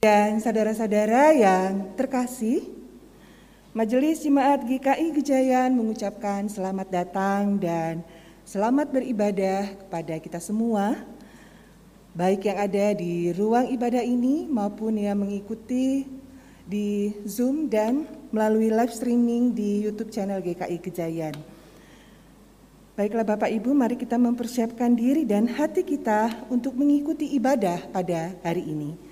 Dan saudara-saudara yang terkasih, Majelis Jemaat GKI Gejayan mengucapkan selamat datang dan selamat beribadah kepada kita semua, baik yang ada di ruang ibadah ini maupun yang mengikuti di Zoom dan melalui live streaming di YouTube channel GKI Gejayan. Baiklah Bapak Ibu, mari kita mempersiapkan diri dan hati kita untuk mengikuti ibadah pada hari ini.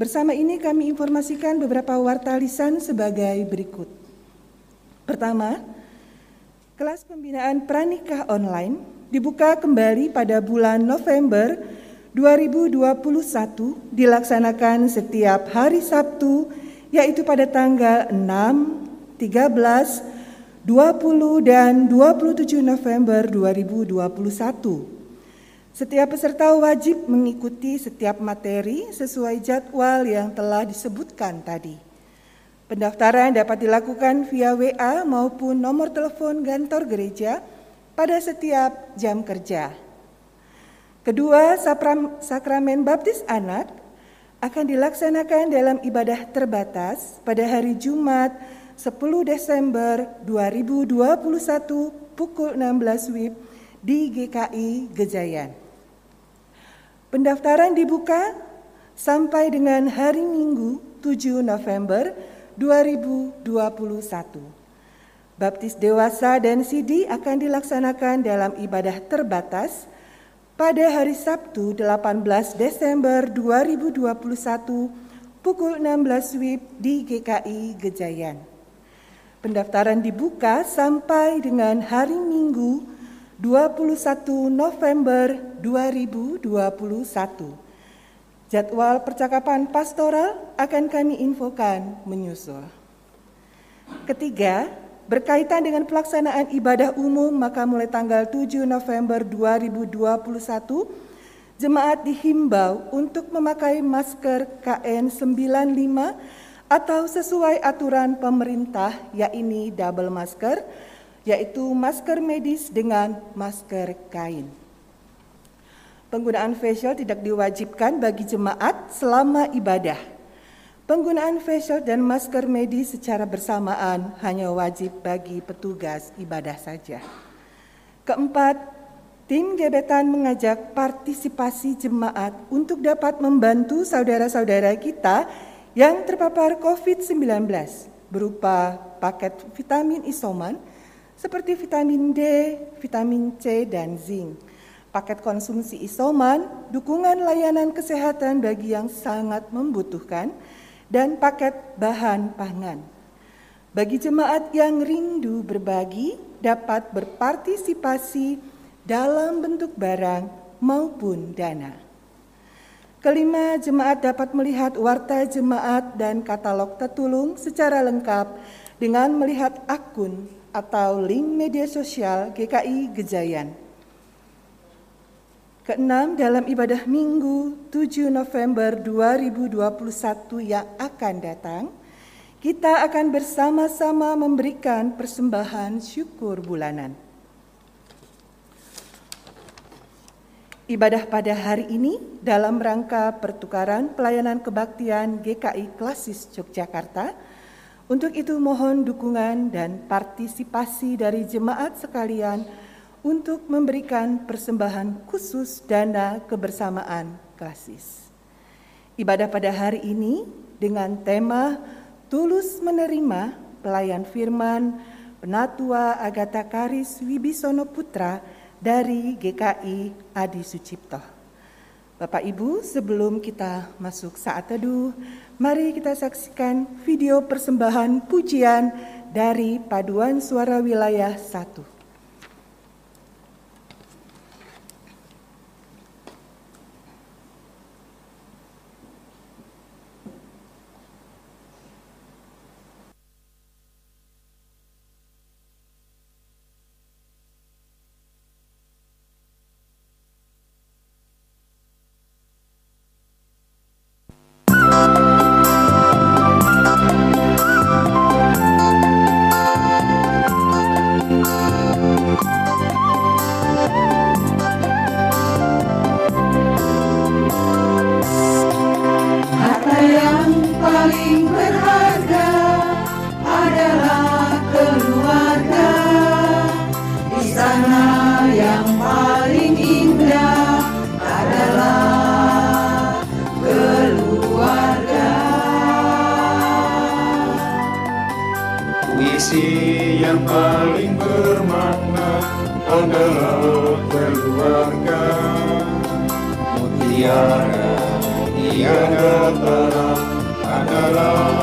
Bersama ini kami informasikan beberapa warta lisan sebagai berikut. Pertama, kelas pembinaan pranikah online dibuka kembali pada bulan November 2021 dilaksanakan setiap hari Sabtu yaitu pada tanggal 6, 13, 20 dan 27 November 2021 setiap peserta wajib mengikuti setiap materi sesuai jadwal yang telah disebutkan tadi. Pendaftaran dapat dilakukan via WA maupun nomor telepon kantor gereja pada setiap jam kerja. Kedua, sakramen baptis anak akan dilaksanakan dalam ibadah terbatas pada hari Jumat 10 Desember 2021 pukul 16 WIB di GKI Gejayan. Pendaftaran dibuka sampai dengan hari Minggu 7 November 2021. Baptis dewasa dan sidi akan dilaksanakan dalam ibadah terbatas pada hari Sabtu 18 Desember 2021 pukul 16 WIB di GKI Gejayan. Pendaftaran dibuka sampai dengan hari Minggu 21 November 2021. Jadwal percakapan pastoral akan kami infokan menyusul. Ketiga, berkaitan dengan pelaksanaan ibadah umum maka mulai tanggal 7 November 2021 jemaat dihimbau untuk memakai masker KN95 atau sesuai aturan pemerintah yakni double masker yaitu masker medis dengan masker kain. Penggunaan facial tidak diwajibkan bagi jemaat selama ibadah. Penggunaan facial dan masker medis secara bersamaan hanya wajib bagi petugas ibadah saja. Keempat, tim gebetan mengajak partisipasi jemaat untuk dapat membantu saudara-saudara kita yang terpapar COVID-19 berupa paket vitamin isoman, seperti vitamin D, vitamin C, dan zinc. Paket konsumsi isoman, dukungan layanan kesehatan bagi yang sangat membutuhkan, dan paket bahan pangan. Bagi jemaat yang rindu berbagi, dapat berpartisipasi dalam bentuk barang maupun dana. Kelima, jemaat dapat melihat warta jemaat dan katalog tetulung secara lengkap dengan melihat akun atau link media sosial GKI Gejayan. Keenam, dalam ibadah Minggu 7 November 2021 yang akan datang, kita akan bersama-sama memberikan persembahan syukur bulanan. Ibadah pada hari ini dalam rangka pertukaran pelayanan kebaktian GKI Klasis Yogyakarta untuk itu mohon dukungan dan partisipasi dari jemaat sekalian untuk memberikan persembahan khusus dana kebersamaan klasis. Ibadah pada hari ini dengan tema Tulus Menerima Pelayan Firman Penatua Agatha Karis Wibisono Putra dari GKI Adi Sucipto. Bapak Ibu, sebelum kita masuk saat teduh, Mari kita saksikan video persembahan pujian dari Paduan Suara Wilayah 1. Tiada terang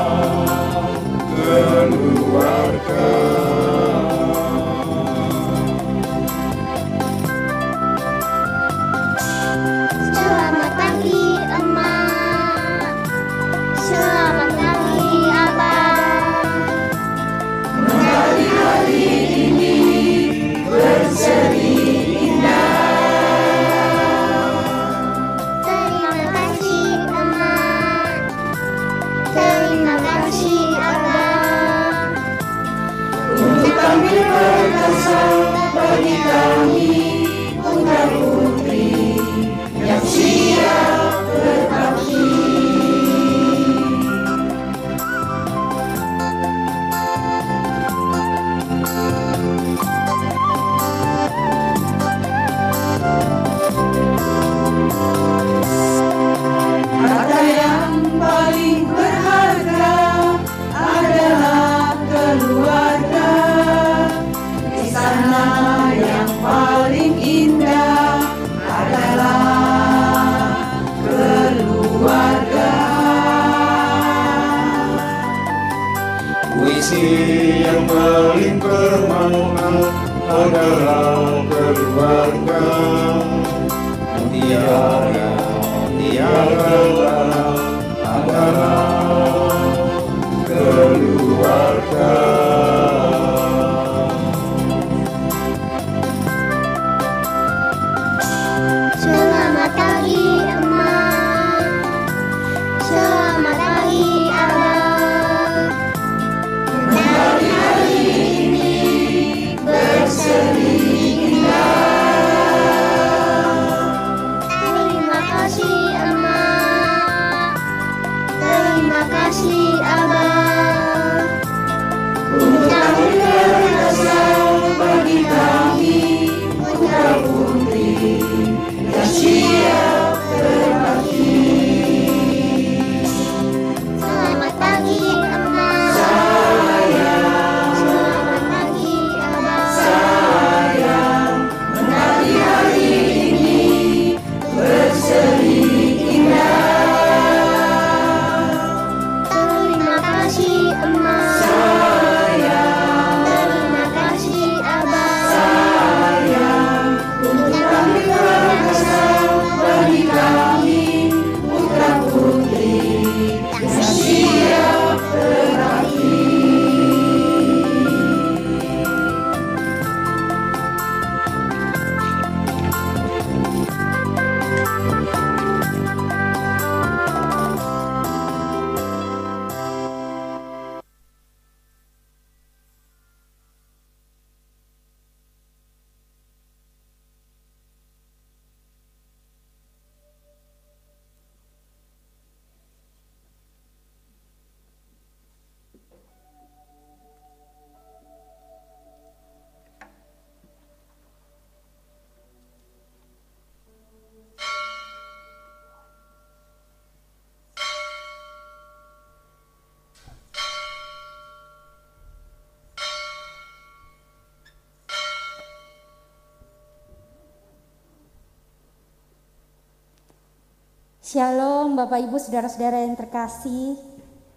Shalom Bapak Ibu Saudara-saudara yang terkasih.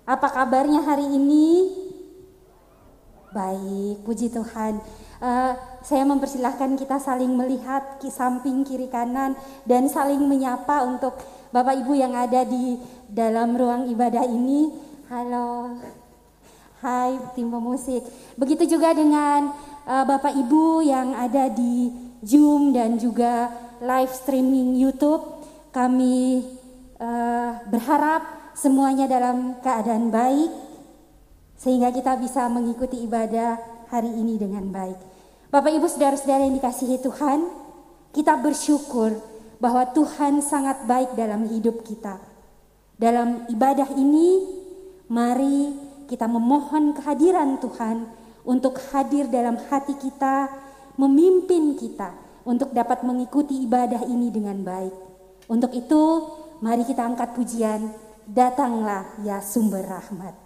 Apa kabarnya hari ini? Baik, puji Tuhan. Eh, saya mempersilahkan kita saling melihat ki samping kiri kanan dan saling menyapa untuk Bapak Ibu yang ada di dalam ruang ibadah ini. Halo. Hai tim pemusik. Begitu juga dengan eh, Bapak Ibu yang ada di Zoom dan juga live streaming YouTube. Kami eh, berharap semuanya dalam keadaan baik sehingga kita bisa mengikuti ibadah hari ini dengan baik. Bapak Ibu Saudara-saudara yang dikasihi Tuhan, kita bersyukur bahwa Tuhan sangat baik dalam hidup kita. Dalam ibadah ini, mari kita memohon kehadiran Tuhan untuk hadir dalam hati kita, memimpin kita untuk dapat mengikuti ibadah ini dengan baik. Untuk itu, mari kita angkat pujian, datanglah ya sumber rahmat.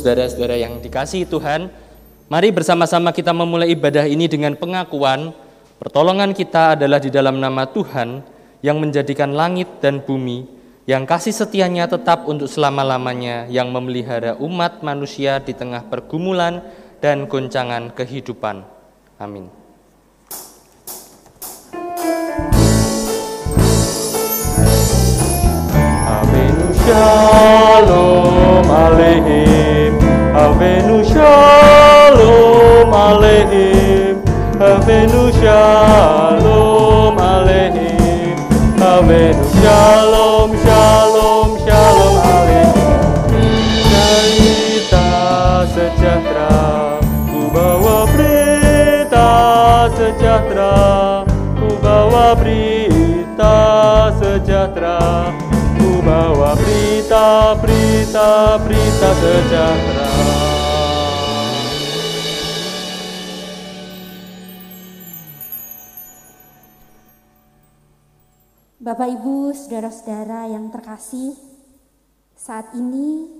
Saudara-saudara yang dikasihi Tuhan, mari bersama-sama kita memulai ibadah ini dengan pengakuan pertolongan kita adalah di dalam nama Tuhan yang menjadikan langit dan bumi, yang kasih setianya tetap untuk selama-lamanya, yang memelihara umat manusia di tengah pergumulan dan goncangan kehidupan. Amin. Avenu Shalom Aleichem Avenu Shalom Aleichem Avenu Shalom Aleichem Avenu Shalom Shalom Shalom Aleichem Cerita sejahtera Ku bawa berita sejahtera Ku bawa berita sejahtera Ku bawa berita, berita, berita sejahtera Bapak Ibu, saudara-saudara yang terkasih, saat ini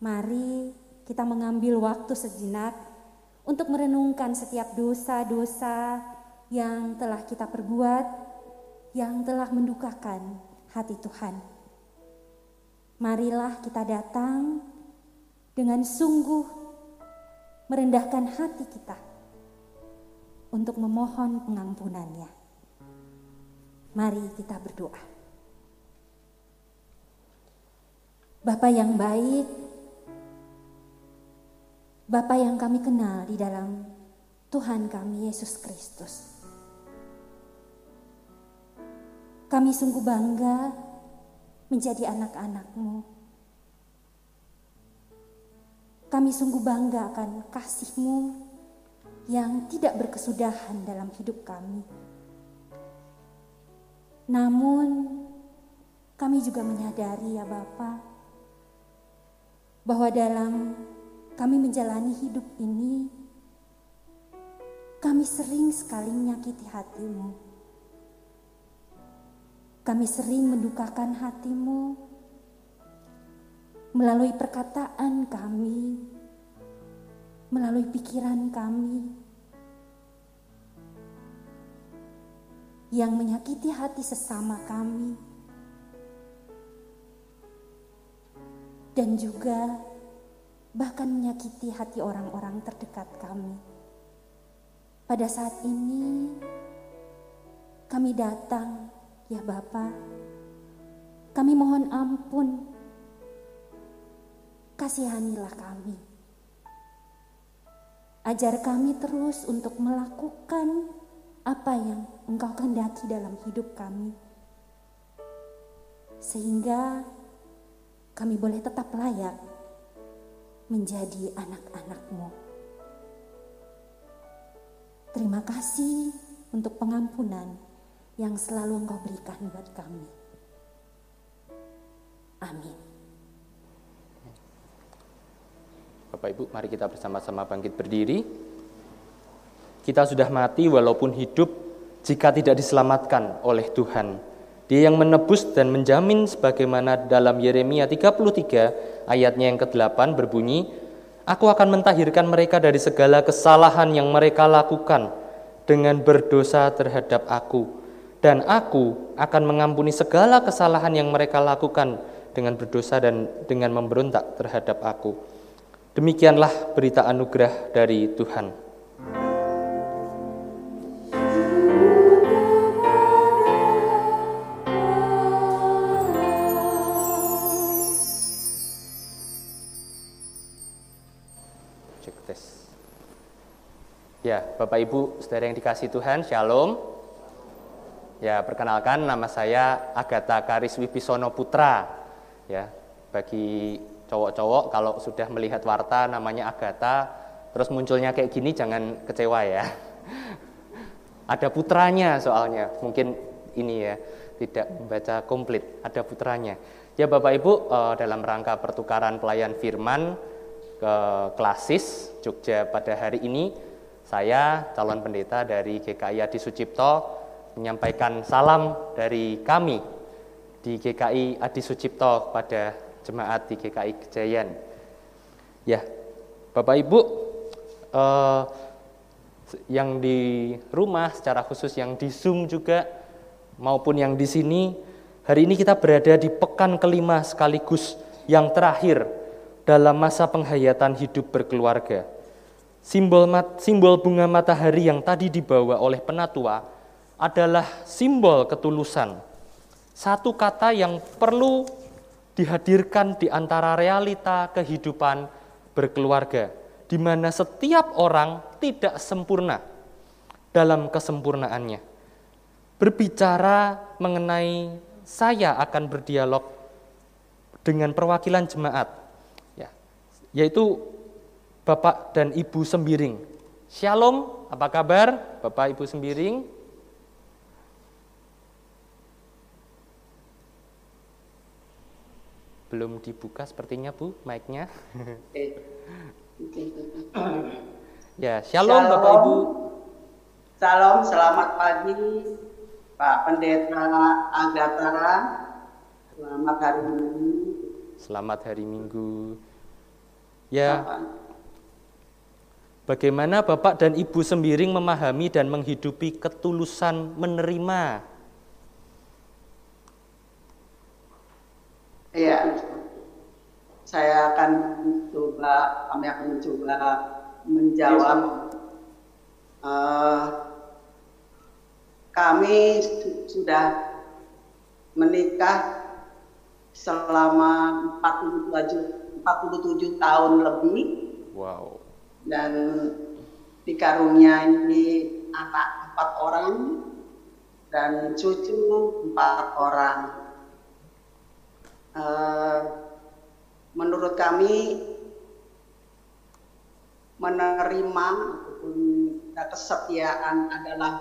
mari kita mengambil waktu sejenak untuk merenungkan setiap dosa-dosa yang telah kita perbuat, yang telah mendukakan hati Tuhan. Marilah kita datang dengan sungguh merendahkan hati kita untuk memohon pengampunannya. Mari kita berdoa. Bapa yang baik, Bapa yang kami kenal di dalam Tuhan kami Yesus Kristus. Kami sungguh bangga menjadi anak-anakmu. Kami sungguh bangga akan kasihmu yang tidak berkesudahan dalam hidup kami. Namun kami juga menyadari ya Bapa bahwa dalam kami menjalani hidup ini kami sering sekali menyakiti hatimu. Kami sering mendukakan hatimu melalui perkataan kami, melalui pikiran kami, yang menyakiti hati sesama kami, dan juga bahkan menyakiti hati orang-orang terdekat kami. Pada saat ini, kami datang, ya Bapa, kami mohon ampun, kasihanilah kami. Ajar kami terus untuk melakukan apa yang Engkau kehendaki dalam hidup kami. Sehingga kami boleh tetap layak menjadi anak-anakmu. Terima kasih untuk pengampunan yang selalu Engkau berikan buat kami. Amin. Bapak Ibu, mari kita bersama-sama bangkit berdiri. Kita sudah mati walaupun hidup jika tidak diselamatkan oleh Tuhan. Dia yang menebus dan menjamin sebagaimana dalam Yeremia 33 ayatnya yang ke-8 berbunyi, Aku akan mentahirkan mereka dari segala kesalahan yang mereka lakukan dengan berdosa terhadap aku. Dan aku akan mengampuni segala kesalahan yang mereka lakukan dengan berdosa dan dengan memberontak terhadap aku. Demikianlah berita anugerah dari Tuhan. Cek tes. Ya, Bapak Ibu, saudara yang dikasih Tuhan, Shalom. Ya, perkenalkan nama saya Agatha Karis Wibisono Putra. Ya, bagi cowok-cowok kalau sudah melihat warta namanya Agatha, terus munculnya kayak gini jangan kecewa ya. Ada putranya soalnya, mungkin ini ya, tidak membaca komplit, ada putranya. Ya Bapak Ibu, eh, dalam rangka pertukaran pelayan firman ke klasis Jogja pada hari ini, saya calon pendeta dari GKI Adi Sucipto menyampaikan salam dari kami di GKI Adi Sucipto pada jemaat di GKI Kejayan. Ya, Bapak Ibu, eh, yang di rumah secara khusus yang di Zoom juga maupun yang di sini, hari ini kita berada di pekan kelima sekaligus yang terakhir dalam masa penghayatan hidup berkeluarga. Simbol mat, simbol bunga matahari yang tadi dibawa oleh penatua adalah simbol ketulusan. Satu kata yang perlu dihadirkan di antara realita kehidupan berkeluarga, di mana setiap orang tidak sempurna dalam kesempurnaannya. Berbicara mengenai saya akan berdialog dengan perwakilan jemaat, yaitu Bapak dan Ibu Sembiring. Shalom, apa kabar Bapak Ibu Sembiring? Belum dibuka sepertinya Bu, mic-nya. ya, shalom, Shalom. Bapak Ibu. Salam, selamat pagi Pak Pendeta Agatha. Selamat hari Minggu. Selamat hari Minggu. Ya, bagaimana Bapak dan Ibu Sembiring memahami dan menghidupi ketulusan menerima? Iya, saya akan coba, kami akan mencoba menjawab. Eh, kami su- sudah menikah selama 47, 47 tahun lebih Wow. dan dikaruniai anak empat orang dan cucu empat orang. Eh, menurut kami menerima ataupun kesetiaan adalah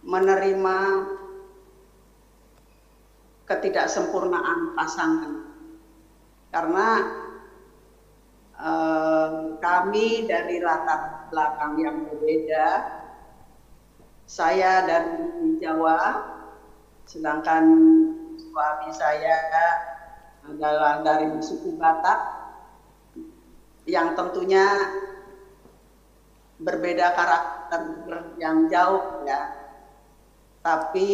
menerima ketidaksempurnaan pasangan karena eh, kami dari latar belakang yang berbeda saya dari Jawa sedangkan suami saya adalah dari suku Batak yang tentunya berbeda karakter yang jauh ya. Tapi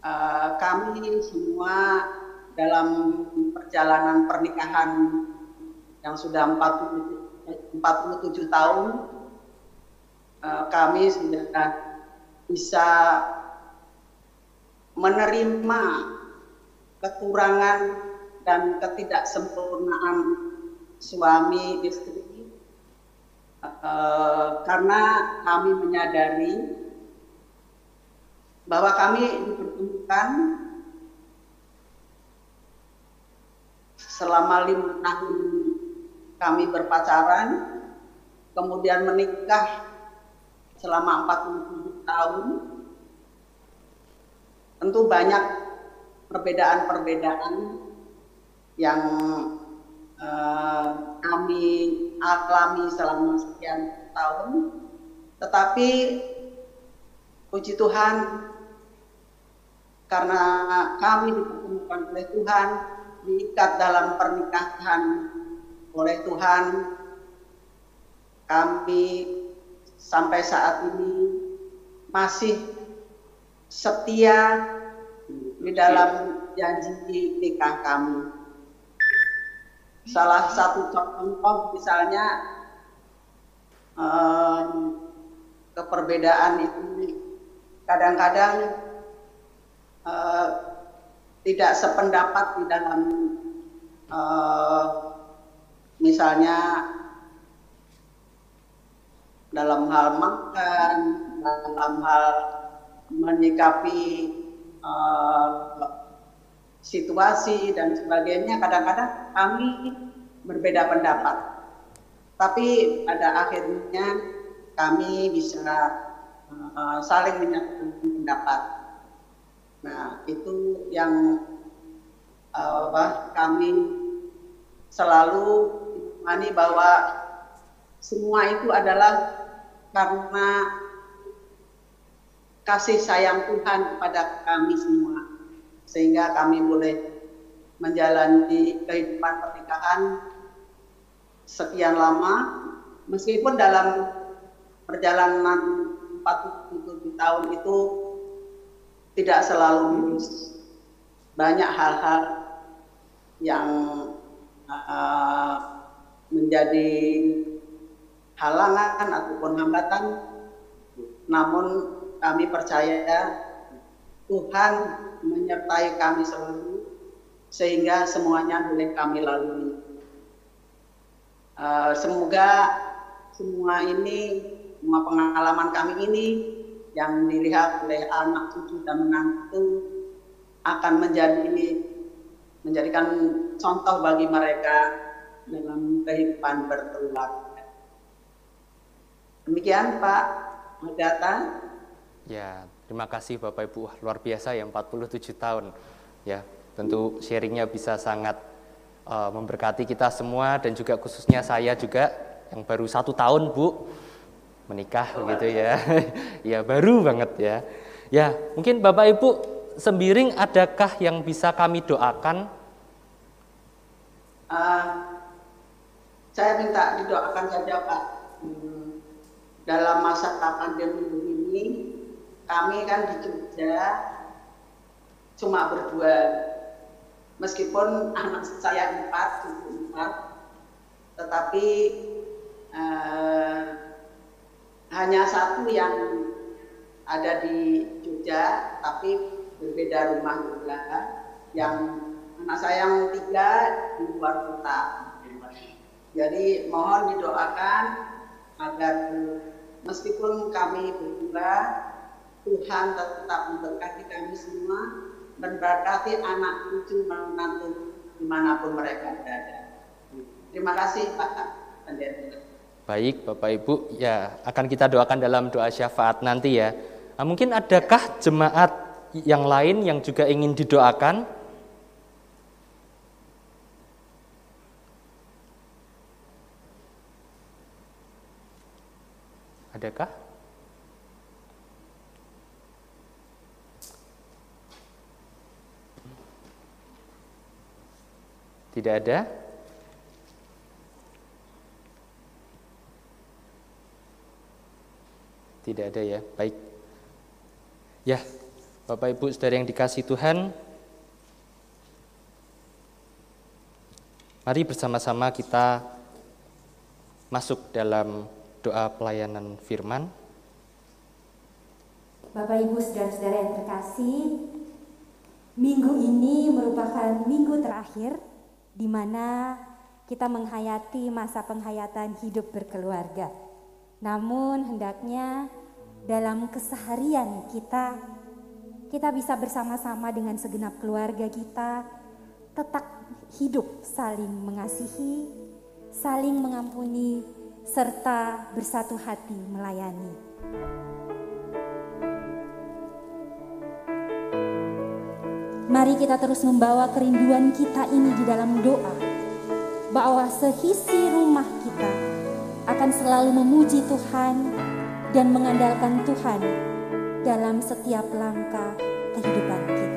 eh, kami semua dalam perjalanan pernikahan yang sudah 40, 47 tahun eh, kami sudah bisa menerima kekurangan dan ketidaksempurnaan suami istri Eh, karena kami menyadari bahwa kami dipertemukan selama lima tahun kami berpacaran, kemudian menikah selama 47 tahun. Tentu banyak perbedaan-perbedaan yang eh, kami alami selama sekian tahun, tetapi puji Tuhan karena kami dipertemukan oleh Tuhan, diikat dalam pernikahan oleh Tuhan, kami sampai saat ini masih setia di dalam janji nikah kami. Salah satu contoh misalnya eh, keperbedaan itu kadang-kadang eh, tidak sependapat di dalam eh, misalnya dalam hal makan, dalam hal menyikapi eh, situasi dan sebagainya kadang-kadang kami berbeda pendapat. Tapi pada akhirnya kami bisa uh, saling menyatukan pendapat. Nah, itu yang uh, apa, kami selalu imani bahwa semua itu adalah karena kasih sayang Tuhan kepada kami semua sehingga kami boleh menjalani kehidupan pernikahan sekian lama, meskipun dalam perjalanan 47 tahun itu tidak selalu mulus. Banyak hal-hal yang uh, menjadi halangan ataupun hambatan, namun kami percaya Tuhan menyertai kami selalu sehingga semuanya boleh kami lalui. Uh, semoga semua ini, semua pengalaman kami ini yang dilihat oleh anak cucu dan menantu akan menjadi menjadikan contoh bagi mereka dalam kehidupan berkeluarga. Demikian Pak Agatha. Ya, terima kasih Bapak Ibu luar biasa ya 47 tahun. Ya, tentu sharingnya bisa sangat uh, memberkati kita semua dan juga khususnya saya juga yang baru satu tahun Bu menikah begitu ya. ya baru banget ya. Ya mungkin Bapak Ibu sembiring adakah yang bisa kami doakan? Uh, saya minta didoakan saja Pak. Hmm, dalam masa pandemi ini kami kan di Jogja cuma berdua meskipun anak saya empat, empat, tetapi eh, hanya satu yang ada di Jogja, tapi berbeda rumah juga. Yang anak saya yang tiga di luar kota. Jadi mohon didoakan agar meskipun kami berdua, Tuhan tetap memberkati kami semua memberkati anak cucu menantu di mana pun mereka berada. Terima kasih Pak Pendeta. Baik Bapak Ibu, ya akan kita doakan dalam doa syafaat nanti ya. Nah, mungkin adakah jemaat yang lain yang juga ingin didoakan? Adakah? Tidak ada? Tidak ada ya, baik. Ya, Bapak Ibu Saudara yang dikasih Tuhan, mari bersama-sama kita masuk dalam doa pelayanan firman. Bapak Ibu Saudara-saudara yang terkasih, minggu ini merupakan minggu terakhir di mana kita menghayati masa penghayatan hidup berkeluarga. Namun hendaknya dalam keseharian kita kita bisa bersama-sama dengan segenap keluarga kita tetap hidup saling mengasihi, saling mengampuni serta bersatu hati melayani. Mari kita terus membawa kerinduan kita ini di dalam doa, bahwa sehisi rumah kita akan selalu memuji Tuhan dan mengandalkan Tuhan dalam setiap langkah kehidupan kita.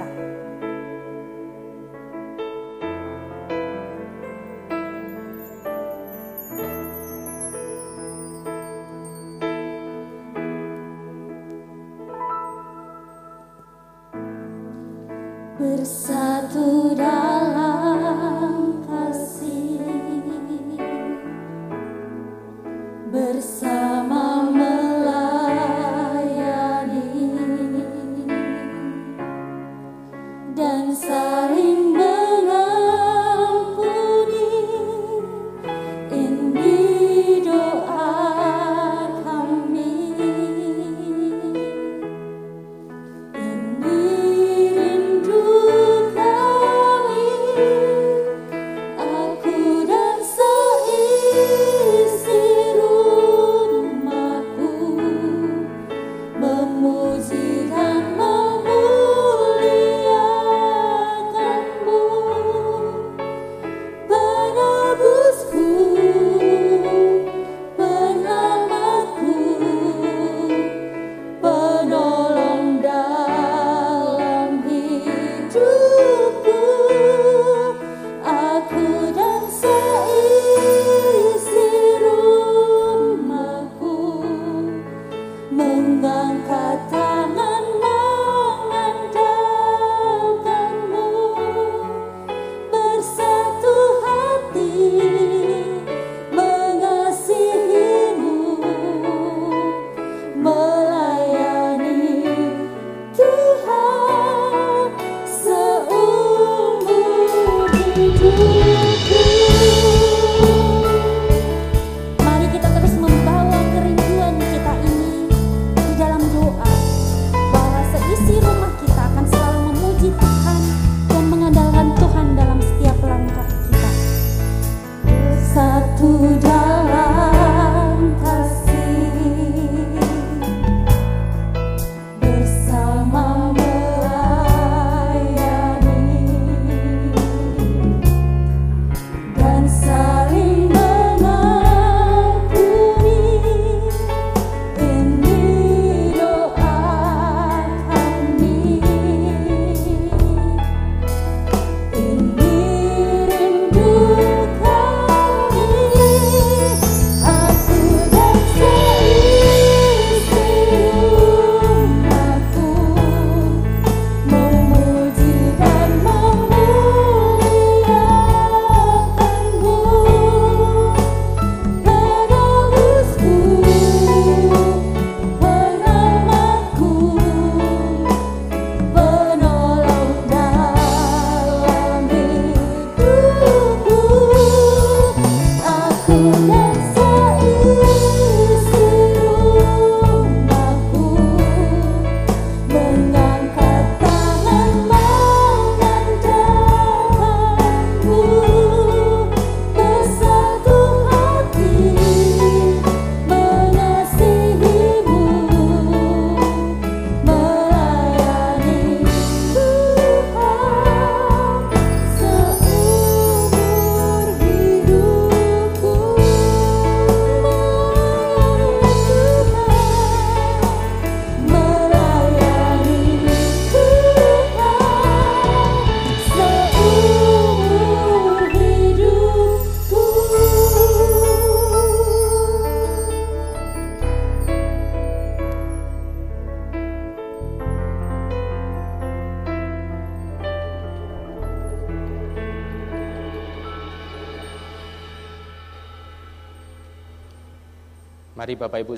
Bapak Ibu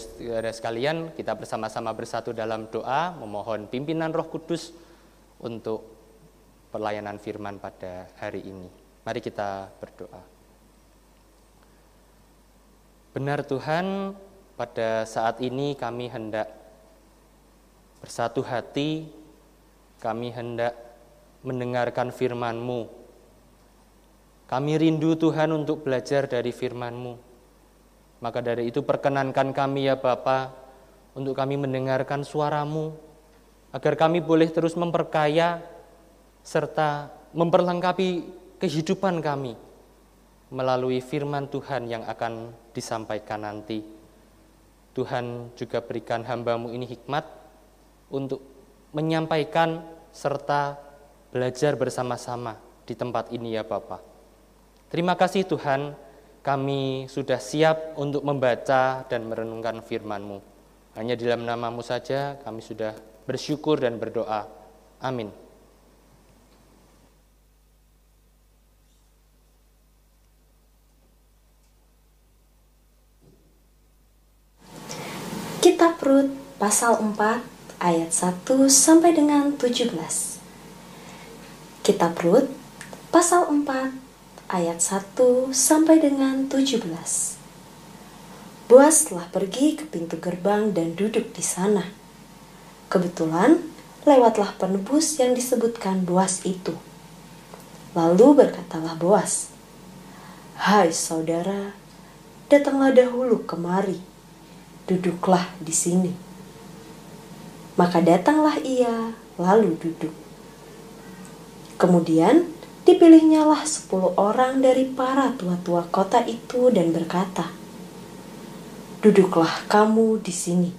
sekalian kita bersama-sama bersatu dalam doa memohon pimpinan Roh Kudus untuk pelayanan firman pada hari ini. Mari kita berdoa. Benar Tuhan, pada saat ini kami hendak bersatu hati, kami hendak mendengarkan firman-Mu. Kami rindu Tuhan untuk belajar dari firman-Mu. Maka dari itu perkenankan kami ya Bapa untuk kami mendengarkan suaramu, agar kami boleh terus memperkaya serta memperlengkapi kehidupan kami melalui firman Tuhan yang akan disampaikan nanti. Tuhan juga berikan hambamu ini hikmat untuk menyampaikan serta belajar bersama-sama di tempat ini ya Bapak. Terima kasih Tuhan, kami sudah siap untuk membaca dan merenungkan firman-Mu. Hanya dalam namamu saja kami sudah bersyukur dan berdoa. Amin. Kitab Rut pasal 4 ayat 1 sampai dengan 17. Kitab Rut pasal 4 ayat 1 sampai dengan 17. Boas telah pergi ke pintu gerbang dan duduk di sana. Kebetulan lewatlah penebus yang disebutkan Boas itu. Lalu berkatalah Boas, "Hai saudara, datanglah dahulu kemari." duduklah di sini. Maka datanglah ia, lalu duduk. Kemudian dipilihnyalah sepuluh orang dari para tua-tua kota itu dan berkata, Duduklah kamu di sini.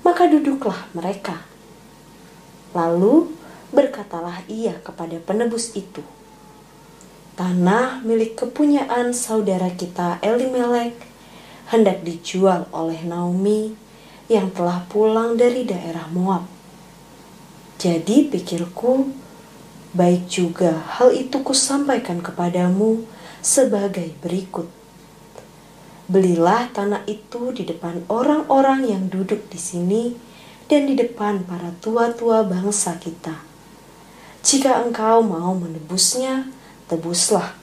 Maka duduklah mereka. Lalu berkatalah ia kepada penebus itu, Tanah milik kepunyaan saudara kita Elimelek hendak dijual oleh Naomi yang telah pulang dari daerah Moab. Jadi pikirku, baik juga hal itu kusampaikan kepadamu sebagai berikut. Belilah tanah itu di depan orang-orang yang duduk di sini dan di depan para tua-tua bangsa kita. Jika engkau mau menebusnya, tebuslah.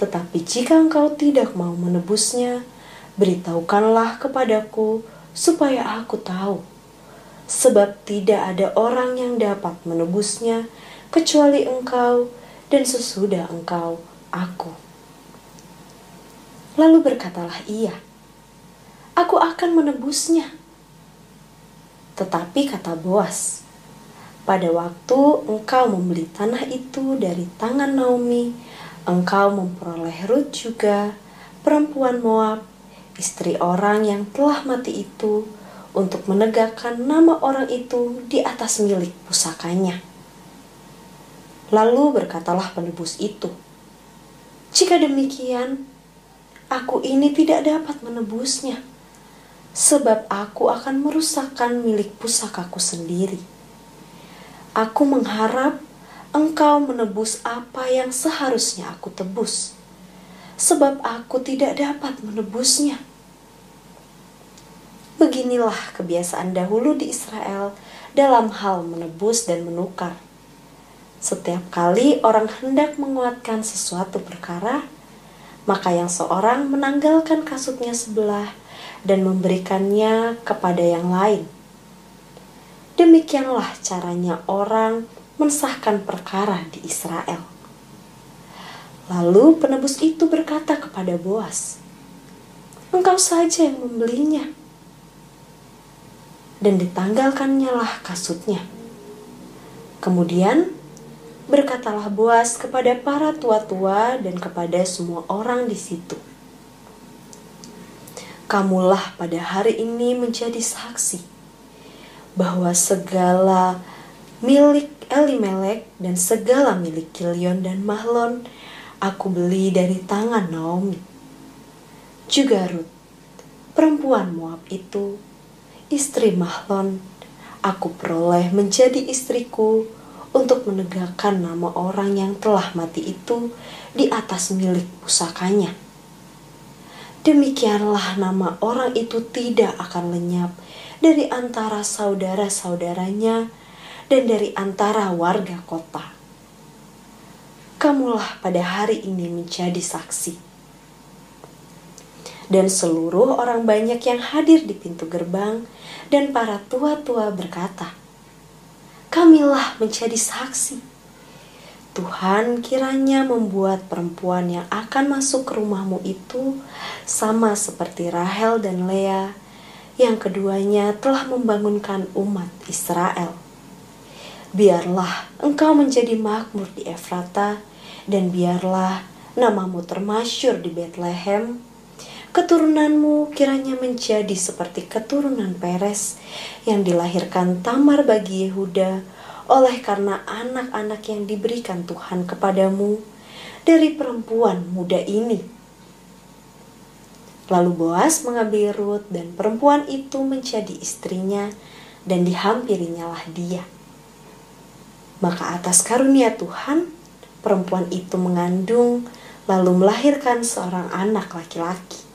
Tetapi jika engkau tidak mau menebusnya, beritahukanlah kepadaku supaya aku tahu. Sebab tidak ada orang yang dapat menebusnya kecuali engkau dan sesudah engkau aku. Lalu berkatalah ia, Aku akan menebusnya. Tetapi kata Boas, pada waktu engkau membeli tanah itu dari tangan Naomi, engkau memperoleh Ruth juga, perempuan Moab istri orang yang telah mati itu untuk menegakkan nama orang itu di atas milik pusakanya. Lalu berkatalah penebus itu, "Jika demikian, aku ini tidak dapat menebusnya, sebab aku akan merusakkan milik pusakaku sendiri. Aku mengharap engkau menebus apa yang seharusnya aku tebus." sebab aku tidak dapat menebusnya. Beginilah kebiasaan dahulu di Israel dalam hal menebus dan menukar. Setiap kali orang hendak menguatkan sesuatu perkara, maka yang seorang menanggalkan kasutnya sebelah dan memberikannya kepada yang lain. Demikianlah caranya orang mensahkan perkara di Israel. Lalu penebus itu berkata kepada Boas, "Engkau saja yang membelinya." Dan ditanggalkannya lah kasutnya. Kemudian berkatalah Boas kepada para tua-tua dan kepada semua orang di situ, "Kamulah pada hari ini menjadi saksi bahwa segala milik Elimelek dan segala milik Kilion dan Mahlon aku beli dari tangan Naomi. Juga Ruth, perempuan Moab itu, istri Mahlon, aku peroleh menjadi istriku untuk menegakkan nama orang yang telah mati itu di atas milik pusakanya. Demikianlah nama orang itu tidak akan lenyap dari antara saudara-saudaranya dan dari antara warga kota. Kamulah pada hari ini menjadi saksi. Dan seluruh orang banyak yang hadir di pintu gerbang dan para tua-tua berkata, Kamilah menjadi saksi. Tuhan kiranya membuat perempuan yang akan masuk ke rumahmu itu sama seperti Rahel dan Lea yang keduanya telah membangunkan umat Israel. Biarlah engkau menjadi makmur di Efrata dan biarlah namamu termasyur di Bethlehem keturunanmu kiranya menjadi seperti keturunan Peres yang dilahirkan Tamar bagi Yehuda oleh karena anak-anak yang diberikan Tuhan kepadamu dari perempuan muda ini. Lalu Boas mengambil Rut dan perempuan itu menjadi istrinya dan dihampirinyalah dia. Maka atas karunia Tuhan, perempuan itu mengandung lalu melahirkan seorang anak laki-laki.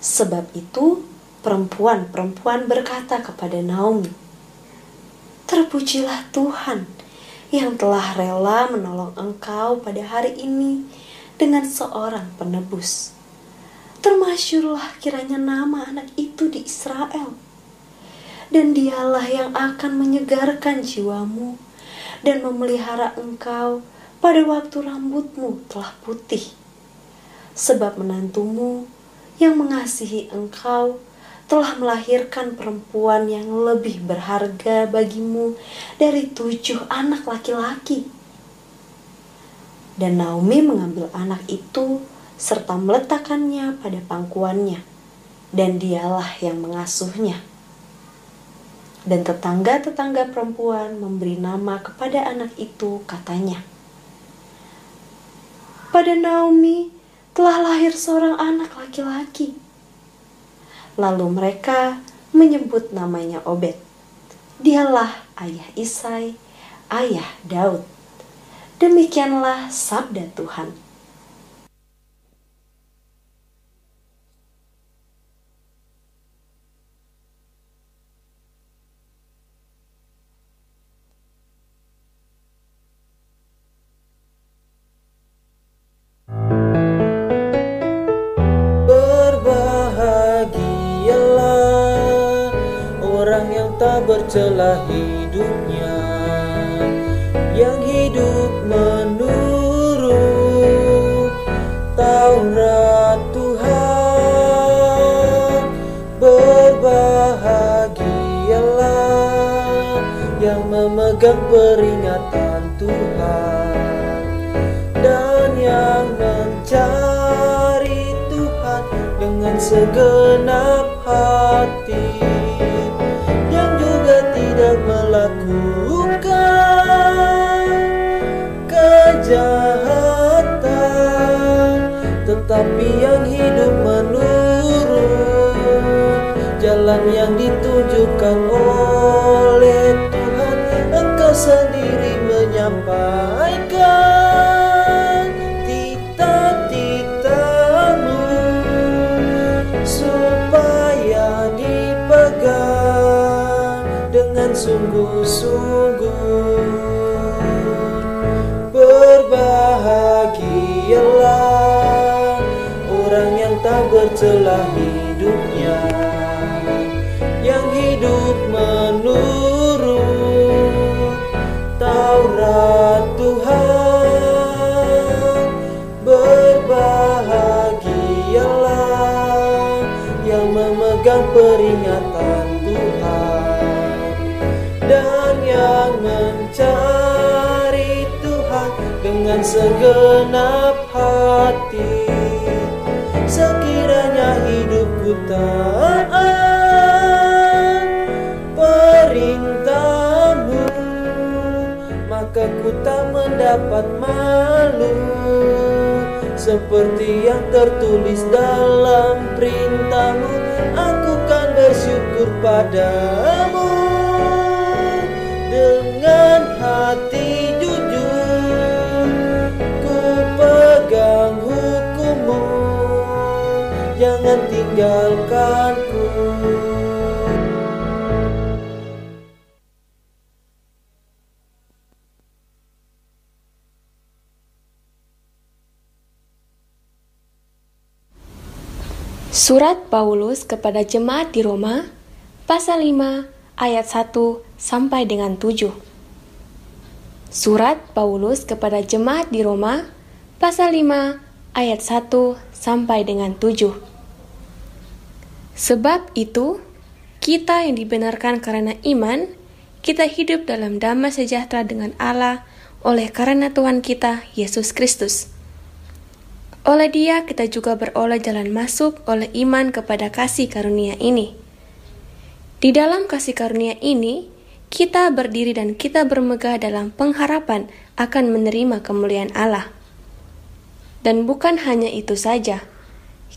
Sebab itu, perempuan-perempuan berkata kepada Naomi, "Terpujilah Tuhan yang telah rela menolong engkau pada hari ini dengan seorang penebus. Termasyurlah kiranya nama anak itu di Israel, dan dialah yang akan menyegarkan jiwamu dan memelihara engkau pada waktu rambutmu telah putih, sebab menantumu." Yang mengasihi engkau telah melahirkan perempuan yang lebih berharga bagimu dari tujuh anak laki-laki. Dan Naomi mengambil anak itu serta meletakkannya pada pangkuannya, dan dialah yang mengasuhnya. Dan tetangga-tetangga perempuan memberi nama kepada anak itu, katanya, "Pada Naomi telah lahir seorang anak laki-laki. Lalu mereka menyebut namanya Obed. Dialah ayah Isai, ayah Daud. Demikianlah sabda Tuhan. Bercelah hidupnya Yang hidup menurut Taurat Tuhan. Berbahagialah yang memegang peringatan Tuhan Dan yang mencari Tuhan dengan segenap hati tetapi yang hidup menurut jalan yang ditunjukkan oleh Tuhan. Engkau sendiri menyampaikan bercelah hidupnya yang hidup menurut Taurat Tuhan. Berbahagialah yang memegang peringatan Tuhan dan yang mencari Tuhan dengan segenap hati sekiranya hidupku taat. Perintahmu maka ku tak mendapat malu. Seperti yang tertulis dalam perintahmu aku kan bersyukur padamu jangan tinggalkanku Surat Paulus kepada jemaat di Roma, pasal 5 ayat 1 sampai dengan 7. Surat Paulus kepada jemaat di Roma, pasal 5 ayat 1 sampai dengan 7. Sebab itu, kita yang dibenarkan karena iman, kita hidup dalam damai sejahtera dengan Allah oleh karena Tuhan kita, Yesus Kristus. Oleh dia kita juga beroleh jalan masuk oleh iman kepada kasih karunia ini. Di dalam kasih karunia ini, kita berdiri dan kita bermegah dalam pengharapan akan menerima kemuliaan Allah. Dan bukan hanya itu saja,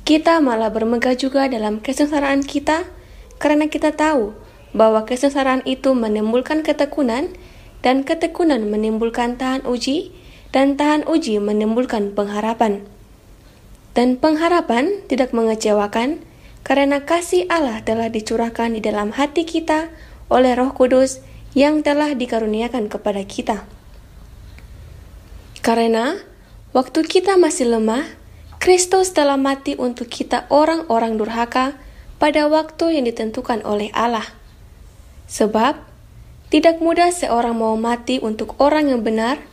kita malah bermegah juga dalam kesengsaraan kita karena kita tahu bahwa kesengsaraan itu menimbulkan ketekunan dan ketekunan menimbulkan tahan uji dan tahan uji menimbulkan pengharapan. Dan pengharapan tidak mengecewakan karena kasih Allah telah dicurahkan di dalam hati kita oleh Roh Kudus yang telah dikaruniakan kepada kita. Karena waktu kita masih lemah, Kristus telah mati untuk kita orang-orang durhaka pada waktu yang ditentukan oleh Allah. Sebab tidak mudah seorang mau mati untuk orang yang benar,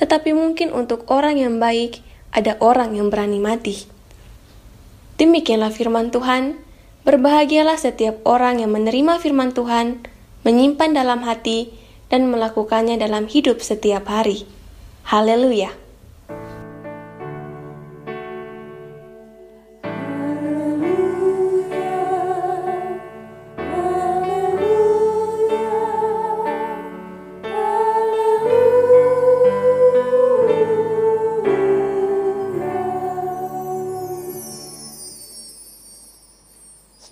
tetapi mungkin untuk orang yang baik ada orang yang berani mati. Demikianlah firman Tuhan. Berbahagialah setiap orang yang menerima firman Tuhan, menyimpan dalam hati, dan melakukannya dalam hidup setiap hari. Haleluya!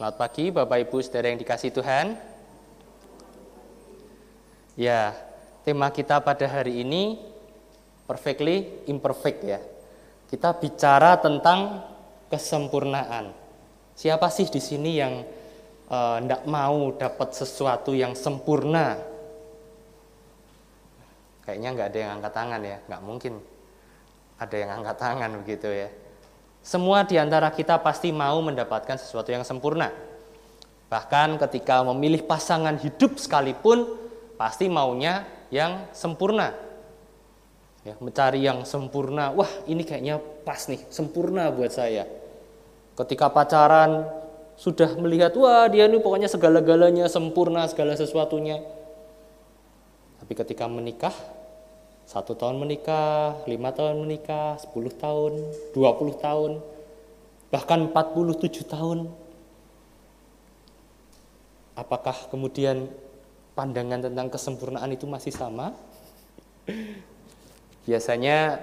Selamat pagi Bapak Ibu saudara yang dikasih Tuhan. Ya, tema kita pada hari ini perfectly imperfect ya. Kita bicara tentang kesempurnaan. Siapa sih di sini yang tidak uh, mau dapat sesuatu yang sempurna? Kayaknya nggak ada yang angkat tangan ya, nggak mungkin ada yang angkat tangan begitu ya. Semua di antara kita pasti mau mendapatkan sesuatu yang sempurna. Bahkan ketika memilih pasangan hidup sekalipun, pasti maunya yang sempurna. Ya, mencari yang sempurna. Wah, ini kayaknya pas nih, sempurna buat saya. Ketika pacaran sudah melihat, wah dia ini pokoknya segala-galanya sempurna, segala sesuatunya. Tapi ketika menikah, satu tahun menikah, lima tahun menikah, sepuluh tahun, dua puluh tahun, bahkan empat puluh tujuh tahun. Apakah kemudian pandangan tentang kesempurnaan itu masih sama? Biasanya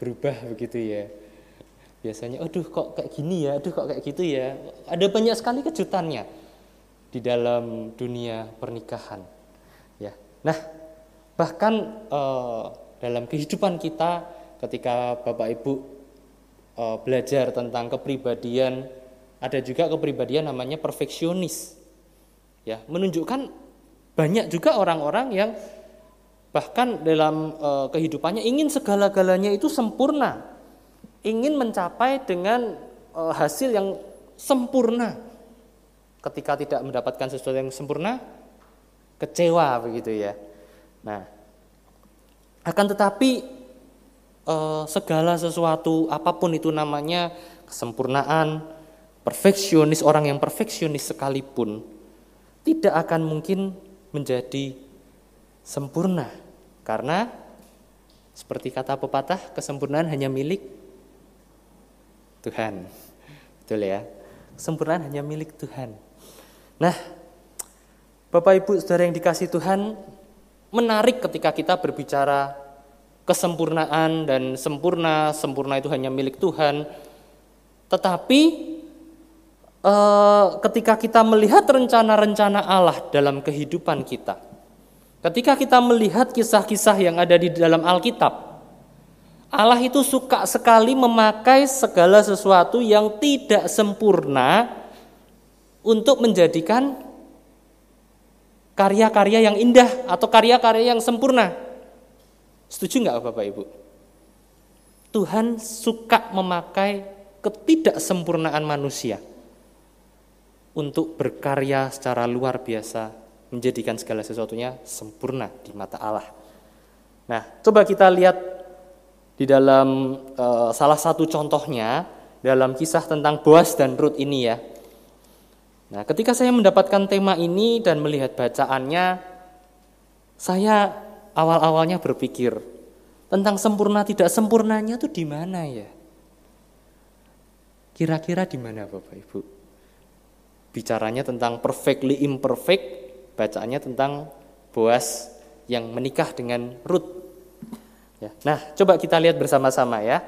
berubah begitu ya. Biasanya, aduh kok kayak gini ya, aduh kok kayak gitu ya. Ada banyak sekali kejutannya di dalam dunia pernikahan. Ya, nah bahkan eh, dalam kehidupan kita ketika Bapak Ibu e, belajar tentang kepribadian ada juga kepribadian namanya perfeksionis. Ya menunjukkan banyak juga orang-orang yang bahkan dalam e, kehidupannya ingin segala-galanya itu sempurna. Ingin mencapai dengan e, hasil yang sempurna. Ketika tidak mendapatkan sesuatu yang sempurna kecewa begitu ya nah akan tetapi eh, segala sesuatu apa pun itu namanya kesempurnaan, perfeksionis orang yang perfeksionis sekalipun tidak akan mungkin menjadi sempurna karena seperti kata pepatah kesempurnaan hanya milik Tuhan. Betul ya? Kesempurnaan hanya milik Tuhan. Nah, Bapak Ibu Saudara yang dikasih Tuhan, menarik ketika kita berbicara kesempurnaan dan sempurna, sempurna itu hanya milik Tuhan. Tetapi eh, ketika kita melihat rencana-rencana Allah dalam kehidupan kita, ketika kita melihat kisah-kisah yang ada di dalam Alkitab, Allah itu suka sekali memakai segala sesuatu yang tidak sempurna untuk menjadikan karya-karya yang indah atau karya-karya yang sempurna. Setuju nggak Bapak Ibu? Tuhan suka memakai ketidaksempurnaan manusia untuk berkarya secara luar biasa, menjadikan segala sesuatunya sempurna di mata Allah. Nah, coba kita lihat di dalam uh, salah satu contohnya dalam kisah tentang Boas dan Ruth ini ya. Nah, ketika saya mendapatkan tema ini dan melihat bacaannya, saya awal-awalnya berpikir tentang sempurna tidak sempurnanya itu di mana ya? Kira-kira di mana Bapak Ibu? Bicaranya tentang perfectly imperfect, bacaannya tentang Boas yang menikah dengan Ruth. Ya. Nah, coba kita lihat bersama-sama ya.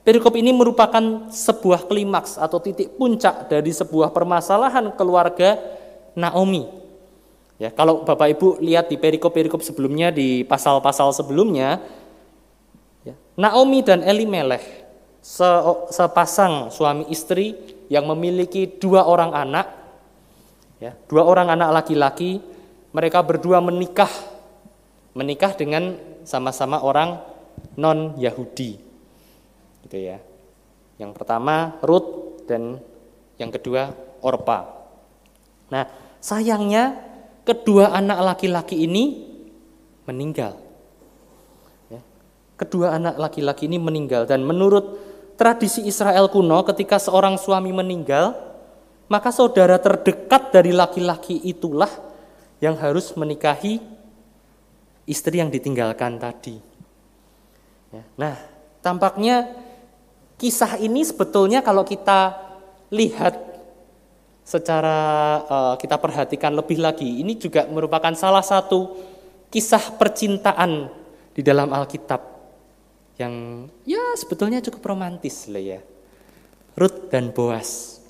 Perikop ini merupakan sebuah klimaks atau titik puncak dari sebuah permasalahan keluarga Naomi. Ya, kalau Bapak Ibu lihat di perikop-perikop sebelumnya di pasal-pasal sebelumnya, ya, Naomi dan Elimelech se sepasang suami istri yang memiliki dua orang anak, ya, dua orang anak laki-laki, mereka berdua menikah, menikah dengan sama-sama orang non Yahudi gitu ya. Yang pertama Ruth dan yang kedua Orpa. Nah, sayangnya kedua anak laki-laki ini meninggal. Ya. Kedua anak laki-laki ini meninggal dan menurut tradisi Israel kuno ketika seorang suami meninggal, maka saudara terdekat dari laki-laki itulah yang harus menikahi istri yang ditinggalkan tadi. Ya. Nah, tampaknya Kisah ini sebetulnya kalau kita lihat secara uh, kita perhatikan lebih lagi, ini juga merupakan salah satu kisah percintaan di dalam Alkitab yang ya sebetulnya cukup romantis lah ya. Ruth dan Boas.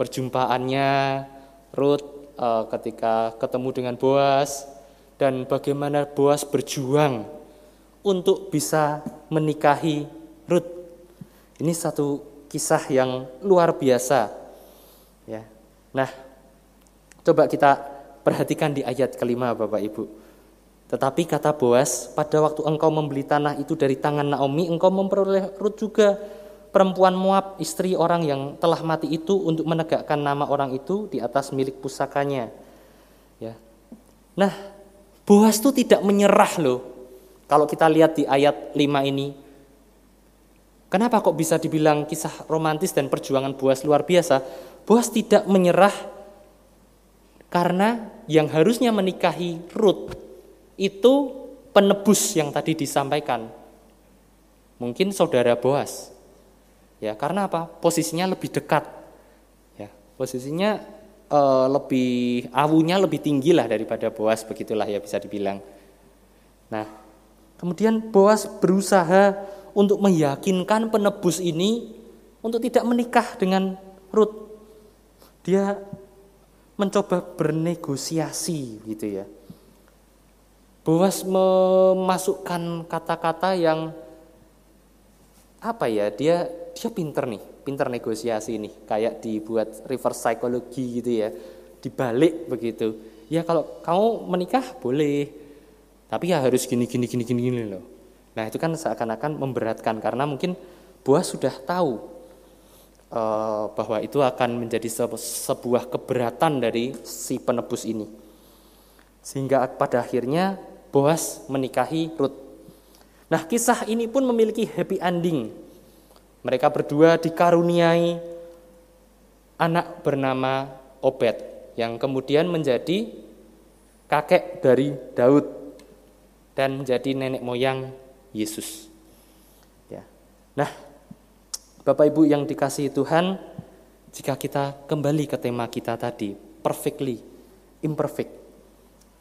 Perjumpaannya Ruth uh, ketika ketemu dengan Boas dan bagaimana Boas berjuang untuk bisa menikahi Ruth ini satu kisah yang luar biasa. Ya. Nah, coba kita perhatikan di ayat kelima Bapak Ibu. Tetapi kata Boas, pada waktu engkau membeli tanah itu dari tangan Naomi, engkau memperoleh Ruth juga perempuan Moab, istri orang yang telah mati itu untuk menegakkan nama orang itu di atas milik pusakanya. Ya. Nah, Boas itu tidak menyerah loh. Kalau kita lihat di ayat 5 ini, Kenapa kok bisa dibilang kisah romantis dan perjuangan Boas luar biasa? Boas tidak menyerah karena yang harusnya menikahi Ruth itu penebus yang tadi disampaikan. Mungkin saudara Boas. Ya, karena apa? Posisinya lebih dekat. Ya, posisinya e, lebih awunya lebih tinggi lah daripada Boas begitulah ya bisa dibilang. Nah, kemudian Boas berusaha untuk meyakinkan penebus ini untuk tidak menikah dengan Ruth. Dia mencoba bernegosiasi gitu ya. Boas memasukkan kata-kata yang apa ya dia dia pinter nih pinter negosiasi nih kayak dibuat reverse psychology gitu ya dibalik begitu ya kalau kamu menikah boleh tapi ya harus gini gini gini gini, gini loh Nah itu kan seakan-akan memberatkan karena mungkin buah sudah tahu e, bahwa itu akan menjadi sebuah keberatan dari si penebus ini. Sehingga pada akhirnya Boas menikahi Ruth. Nah kisah ini pun memiliki happy ending. Mereka berdua dikaruniai anak bernama Obed yang kemudian menjadi kakek dari Daud dan menjadi nenek moyang Yesus. Ya. Nah, Bapak Ibu yang dikasihi Tuhan, jika kita kembali ke tema kita tadi, perfectly imperfect.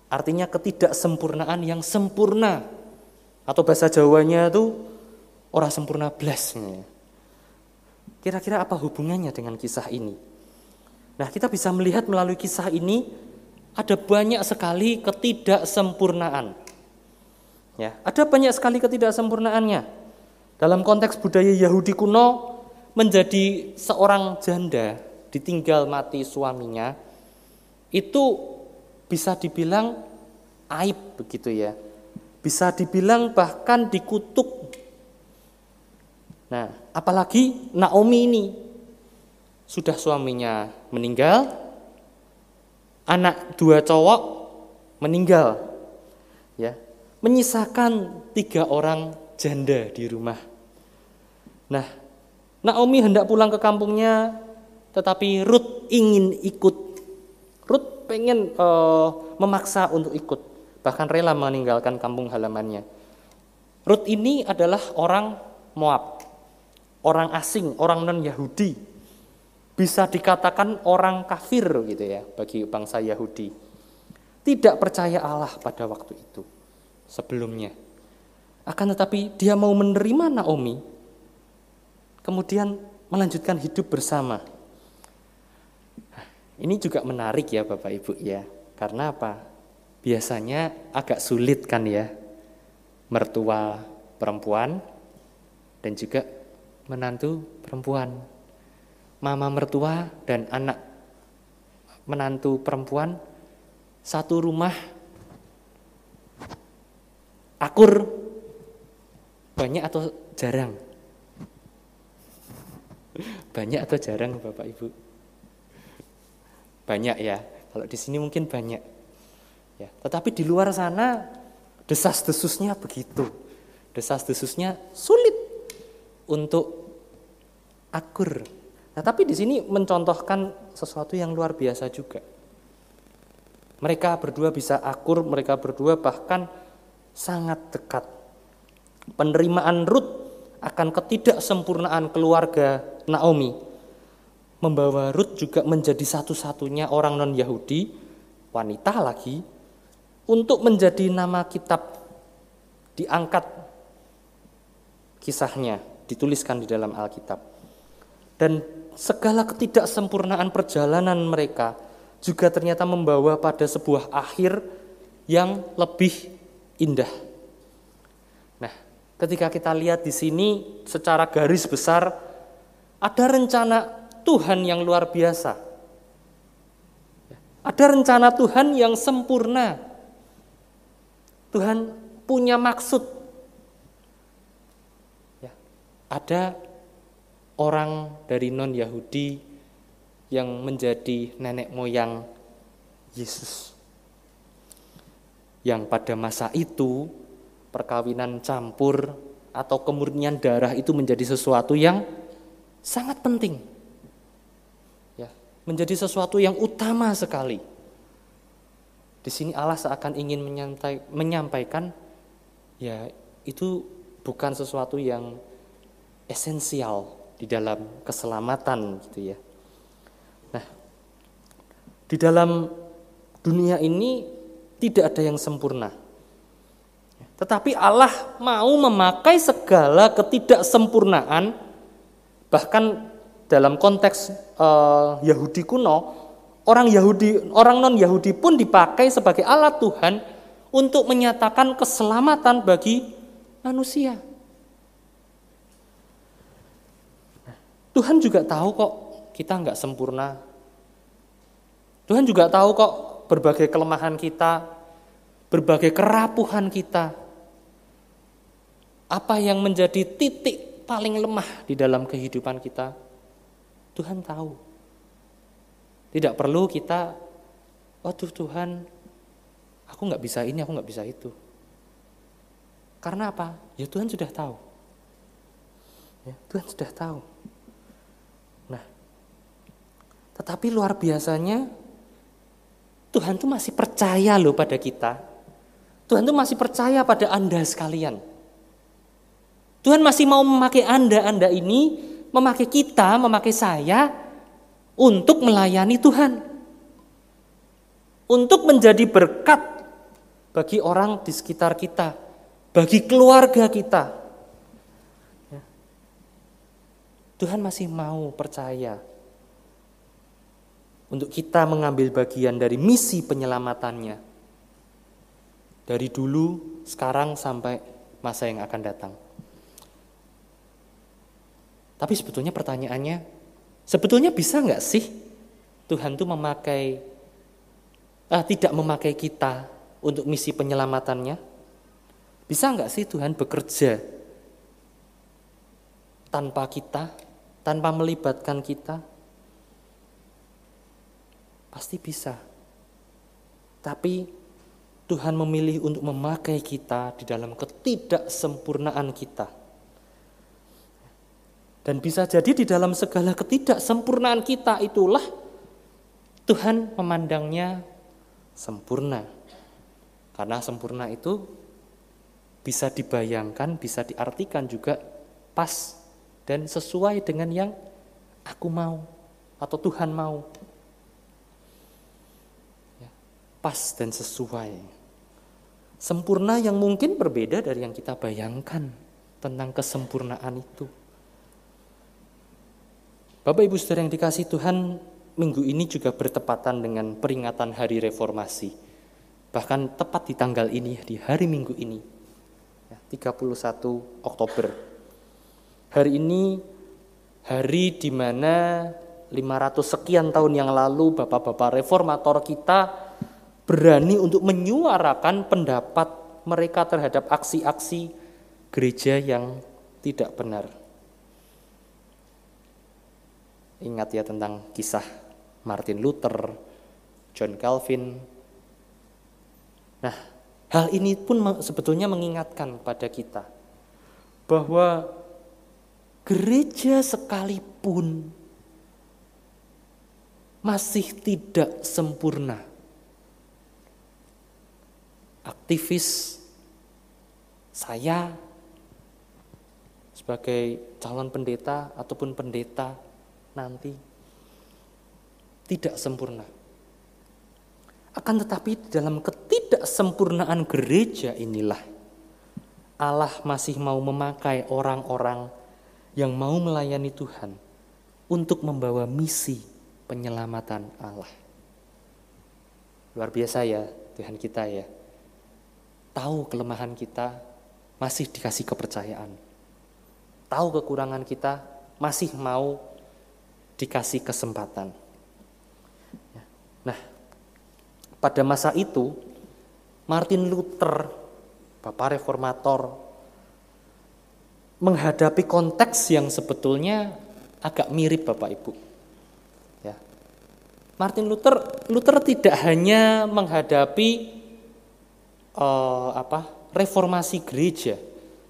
Artinya ketidaksempurnaan yang sempurna. Atau bahasa Jawanya itu orang sempurna belas. Kira-kira apa hubungannya dengan kisah ini? Nah, kita bisa melihat melalui kisah ini ada banyak sekali ketidaksempurnaan. Ya, ada banyak sekali ketidaksempurnaannya. Dalam konteks budaya Yahudi kuno, menjadi seorang janda ditinggal mati suaminya itu bisa dibilang aib begitu ya. Bisa dibilang bahkan dikutuk. Nah, apalagi Naomi ini sudah suaminya meninggal, anak dua cowok meninggal, menyisakan tiga orang janda di rumah. Nah, Naomi hendak pulang ke kampungnya, tetapi Ruth ingin ikut. Ruth pengen uh, memaksa untuk ikut, bahkan rela meninggalkan kampung halamannya. Ruth ini adalah orang Moab, orang asing, orang non-Yahudi. Bisa dikatakan orang kafir gitu ya bagi bangsa Yahudi. Tidak percaya Allah pada waktu itu sebelumnya. Akan tetapi dia mau menerima Naomi, kemudian melanjutkan hidup bersama. Ini juga menarik ya Bapak Ibu ya. Karena apa? Biasanya agak sulit kan ya mertua perempuan dan juga menantu perempuan. Mama mertua dan anak menantu perempuan satu rumah akur banyak atau jarang? Banyak atau jarang Bapak Ibu? Banyak ya. Kalau di sini mungkin banyak. Ya, tetapi di luar sana desas-desusnya begitu. Desas-desusnya sulit untuk akur. Nah, tapi di sini mencontohkan sesuatu yang luar biasa juga. Mereka berdua bisa akur, mereka berdua bahkan sangat dekat penerimaan Ruth akan ketidaksempurnaan keluarga Naomi membawa Ruth juga menjadi satu-satunya orang non-Yahudi, wanita lagi, untuk menjadi nama kitab diangkat kisahnya, dituliskan di dalam Alkitab. Dan segala ketidaksempurnaan perjalanan mereka juga ternyata membawa pada sebuah akhir yang lebih indah. Ketika kita lihat di sini secara garis besar ada rencana Tuhan yang luar biasa. Ada rencana Tuhan yang sempurna. Tuhan punya maksud. Ya, ada orang dari non-Yahudi yang menjadi nenek moyang Yesus. Yang pada masa itu perkawinan campur atau kemurnian darah itu menjadi sesuatu yang sangat penting. Ya, menjadi sesuatu yang utama sekali. Di sini Allah seakan ingin menyampaikan ya itu bukan sesuatu yang esensial di dalam keselamatan gitu ya. Nah, di dalam dunia ini tidak ada yang sempurna. Tetapi Allah mau memakai segala ketidaksempurnaan, bahkan dalam konteks uh, Yahudi kuno, orang Yahudi, orang non Yahudi pun dipakai sebagai alat Tuhan untuk menyatakan keselamatan bagi manusia. Tuhan juga tahu kok kita nggak sempurna. Tuhan juga tahu kok berbagai kelemahan kita, berbagai kerapuhan kita. Apa yang menjadi titik paling lemah di dalam kehidupan kita? Tuhan tahu. Tidak perlu kita, waduh Tuhan, aku nggak bisa ini, aku nggak bisa itu. Karena apa? Ya Tuhan sudah tahu. Ya, Tuhan sudah tahu. Nah, tetapi luar biasanya Tuhan tuh masih percaya loh pada kita. Tuhan tuh masih percaya pada Anda sekalian. Tuhan masih mau memakai Anda, Anda ini, memakai kita, memakai saya untuk melayani Tuhan. Untuk menjadi berkat bagi orang di sekitar kita, bagi keluarga kita. Ya. Tuhan masih mau percaya untuk kita mengambil bagian dari misi penyelamatannya. Dari dulu, sekarang sampai masa yang akan datang. Tapi sebetulnya pertanyaannya, sebetulnya bisa nggak sih Tuhan itu memakai, ah, tidak memakai kita untuk misi penyelamatannya? Bisa nggak sih Tuhan bekerja tanpa kita, tanpa melibatkan kita? Pasti bisa. Tapi Tuhan memilih untuk memakai kita di dalam ketidaksempurnaan kita. Dan bisa jadi di dalam segala ketidaksempurnaan kita itulah Tuhan memandangnya sempurna. Karena sempurna itu bisa dibayangkan, bisa diartikan juga pas dan sesuai dengan yang aku mau atau Tuhan mau pas dan sesuai. Sempurna yang mungkin berbeda dari yang kita bayangkan tentang kesempurnaan itu. Bapak Ibu Saudara yang dikasih Tuhan, minggu ini juga bertepatan dengan peringatan Hari Reformasi. Bahkan tepat di tanggal ini, di hari Minggu ini, 31 ya, Oktober. Hari ini hari di mana 500 sekian tahun yang lalu bapak-bapak reformator kita berani untuk menyuarakan pendapat mereka terhadap aksi-aksi gereja yang tidak benar. Ingat ya tentang kisah Martin Luther, John Calvin. Nah, hal ini pun sebetulnya mengingatkan pada kita bahwa gereja sekalipun masih tidak sempurna aktivis saya sebagai calon pendeta ataupun pendeta nanti tidak sempurna. Akan tetapi dalam ketidaksempurnaan gereja inilah Allah masih mau memakai orang-orang yang mau melayani Tuhan untuk membawa misi penyelamatan Allah. Luar biasa ya Tuhan kita ya tahu kelemahan kita, masih dikasih kepercayaan. Tahu kekurangan kita, masih mau dikasih kesempatan. Ya. Nah, pada masa itu, Martin Luther, Bapak Reformator, menghadapi konteks yang sebetulnya agak mirip Bapak Ibu. Ya. Martin Luther, Luther tidak hanya menghadapi uh, apa reformasi gereja,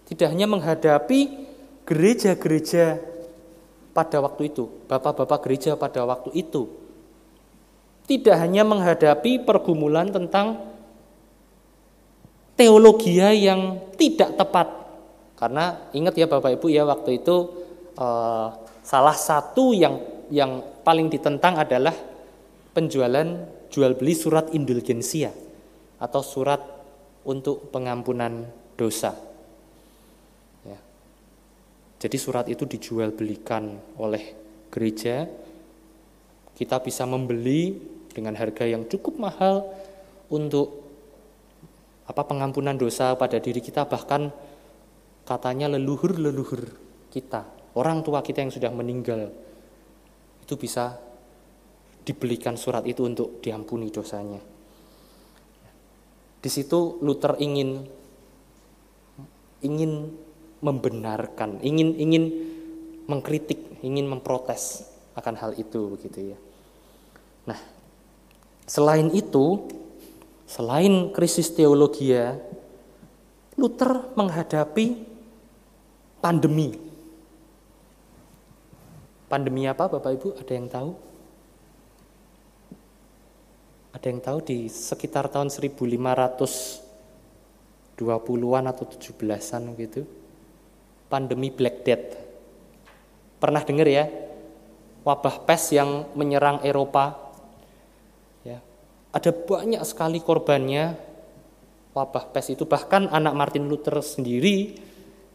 tidak hanya menghadapi gereja-gereja pada waktu itu, bapak-bapak gereja pada waktu itu, tidak hanya menghadapi pergumulan tentang teologi yang tidak tepat, karena ingat ya bapak ibu ya waktu itu uh, salah satu yang yang paling ditentang adalah penjualan jual beli surat indulgensia atau surat untuk pengampunan dosa. Ya. Jadi surat itu dijual belikan oleh gereja. Kita bisa membeli dengan harga yang cukup mahal untuk apa pengampunan dosa pada diri kita bahkan katanya leluhur-leluhur kita, orang tua kita yang sudah meninggal itu bisa dibelikan surat itu untuk diampuni dosanya. Di situ Luther ingin ingin membenarkan, ingin ingin mengkritik, ingin memprotes akan hal itu begitu ya. Nah, selain itu, selain krisis teologi ya, Luther menghadapi pandemi. Pandemi apa Bapak Ibu? Ada yang tahu? Ada yang tahu di sekitar tahun 1520-an atau 17-an gitu. Pandemi Black Death. Pernah dengar ya? Wabah pes yang menyerang Eropa. Ya. Ada banyak sekali korbannya wabah pes itu. Bahkan anak Martin Luther sendiri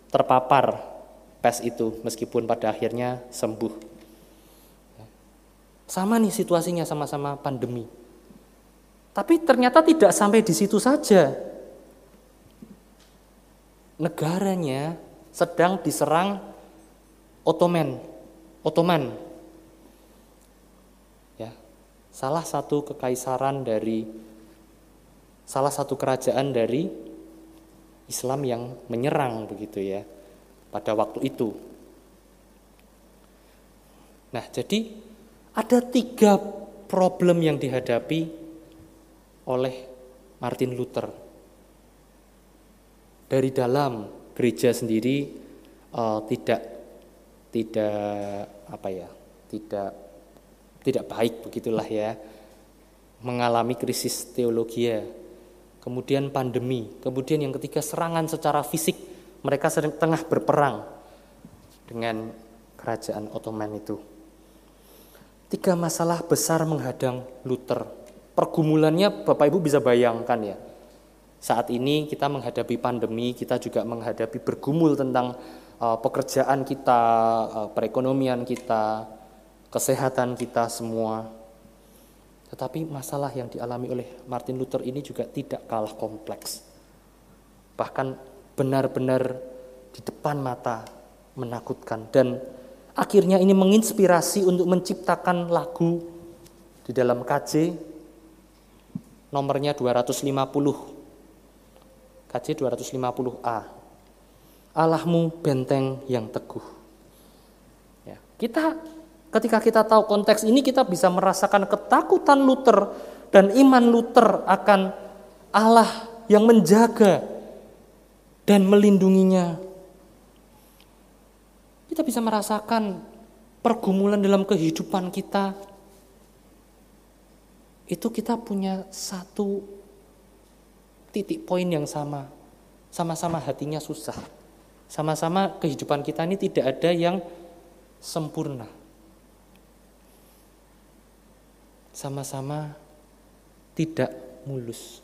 terpapar pes itu meskipun pada akhirnya sembuh. Ya. Sama nih situasinya sama-sama pandemi. Tapi ternyata tidak sampai di situ saja. Negaranya sedang diserang Ottoman, Ottoman. Ya, salah satu kekaisaran dari salah satu kerajaan dari Islam yang menyerang begitu ya pada waktu itu. Nah, jadi ada tiga problem yang dihadapi oleh Martin Luther. Dari dalam gereja sendiri uh, tidak tidak apa ya, tidak tidak baik begitulah ya. Mengalami krisis teologi ya. Kemudian pandemi, kemudian yang ketiga serangan secara fisik. Mereka sedang tengah berperang dengan kerajaan Ottoman itu. Tiga masalah besar menghadang Luther. Pergumulannya Bapak Ibu bisa bayangkan ya. Saat ini kita menghadapi pandemi, kita juga menghadapi bergumul tentang uh, pekerjaan kita, uh, perekonomian kita, kesehatan kita semua. Tetapi masalah yang dialami oleh Martin Luther ini juga tidak kalah kompleks. Bahkan benar-benar di depan mata menakutkan dan akhirnya ini menginspirasi untuk menciptakan lagu di dalam KJ nomornya 250 KJ 250A Allahmu benteng yang teguh. Ya, kita ketika kita tahu konteks ini kita bisa merasakan ketakutan Luther dan iman Luther akan Allah yang menjaga dan melindunginya. Kita bisa merasakan pergumulan dalam kehidupan kita. Itu kita punya satu titik poin yang sama. Sama-sama hatinya susah. Sama-sama kehidupan kita ini tidak ada yang sempurna. Sama-sama tidak mulus.